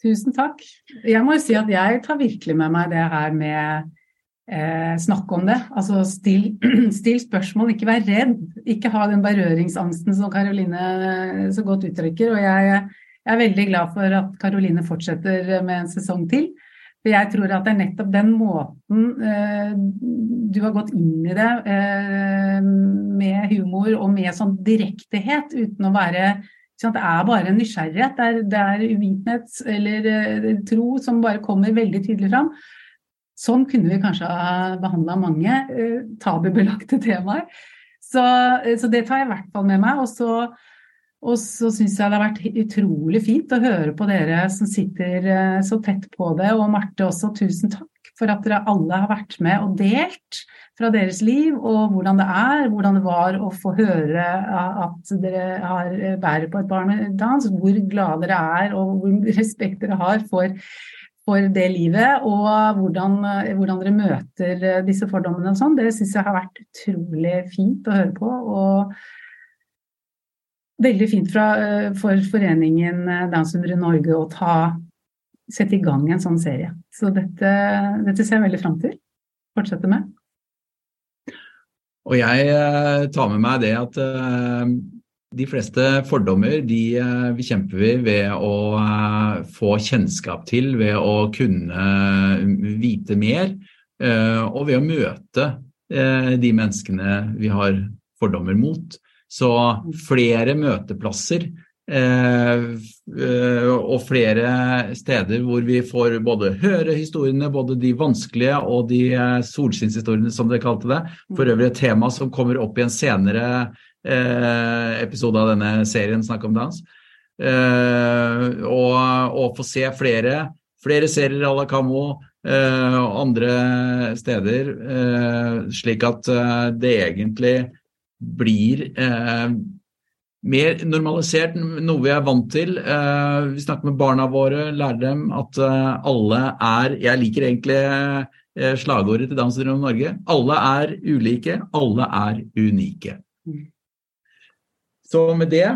[SPEAKER 3] Tusen takk. Jeg må jo si at jeg tar virkelig med meg det her med eh, snakk om det. Altså still, <clears throat> still, spørsmål, ikke vær redd. Ikke ha den berøringsangsten som Karoline så godt uttrykker. Og jeg, jeg er veldig glad for at Karoline fortsetter med en sesong til. For jeg tror at det er nettopp den måten eh, du har gått inn i det eh, med humor og med sånn direktehet, uten å være det er bare nysgjerrighet. Det er, det er uvitenhet eller eh, tro som bare kommer veldig tydelig fram. Sånn kunne vi kanskje ha behandla mange uh, tabubelagte temaer. Så, uh, så, det tar jeg i hvert fall med meg. Og så, og så syns jeg det har vært utrolig fint å høre på dere som sitter så tett på det. Og Marte også, tusen takk for at dere alle har vært med og delt fra deres liv, og hvordan det er, hvordan det var å få høre at dere har, bærer på et barn med Downs, hvor glade dere er og hvor <laughs> respekt dere har for, for det livet, og hvordan, hvordan, dere møter disse fordommene og sånn. Det syns jeg har vært utrolig fint å høre på. og Veldig fint fra, for foreningen Downs syndrom Norge å ta, sette i gang en sånn serie. Så dette, dette ser jeg veldig fram til. Fortsette med.
[SPEAKER 2] Og jeg eh, tar med meg det at eh, de fleste fordommer de eh, bekjemper vi ved å få kjennskap til, ved å kunne vite mer, og ved å møte de menneskene vi har fordommer mot. Så flere møteplasser Eh, eh, og flere steder hvor vi får både høre historiene, både de vanskelige og de eh, solskinnshistoriene, som dere kalte det. For øvrig et tema som kommer opp i en senere episode av denne serien Snakk om dans. og, og få se flere, flere serier à la Camo og andre steder, slik at det egentlig blir mer normalisert, noe vi er vant til. Vi snakker med barna våre, lærer dem at alle er Jeg liker egentlig slagordet til Downs syndrom Norge. Alle er ulike, alle er unike. Så med det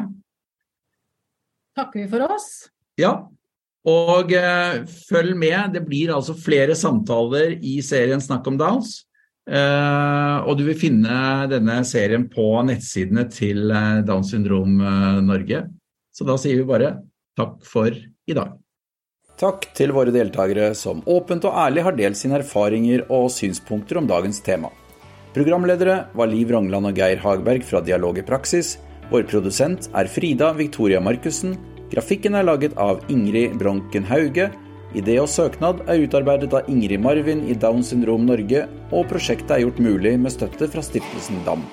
[SPEAKER 3] Takker vi for oss.
[SPEAKER 2] Ja. Og følg med. Det blir altså flere samtaler i serien Snakk om Downs. Eh, og du vil finne denne serien på nettsidene til uh, Downs syndrom uh, Norge. Så da sier vi bare takk for i dag.
[SPEAKER 9] Takk til våre deltakere som åpent og ærlig har delt sine erfaringer og synspunkter om dagens tema. Programledere var Liv Rongland og Geir Hagberg fra Dialog i praksis. Vår produsent er Frida Victoria Markussen. Grafikken er laget av Ingrid Bronken Hauge. Idé og søknad er utarbeidet av Ingrid Marvin i Down syndrom Norge, og prosjektet er gjort mulig med støtte fra Stiftelsen DAM.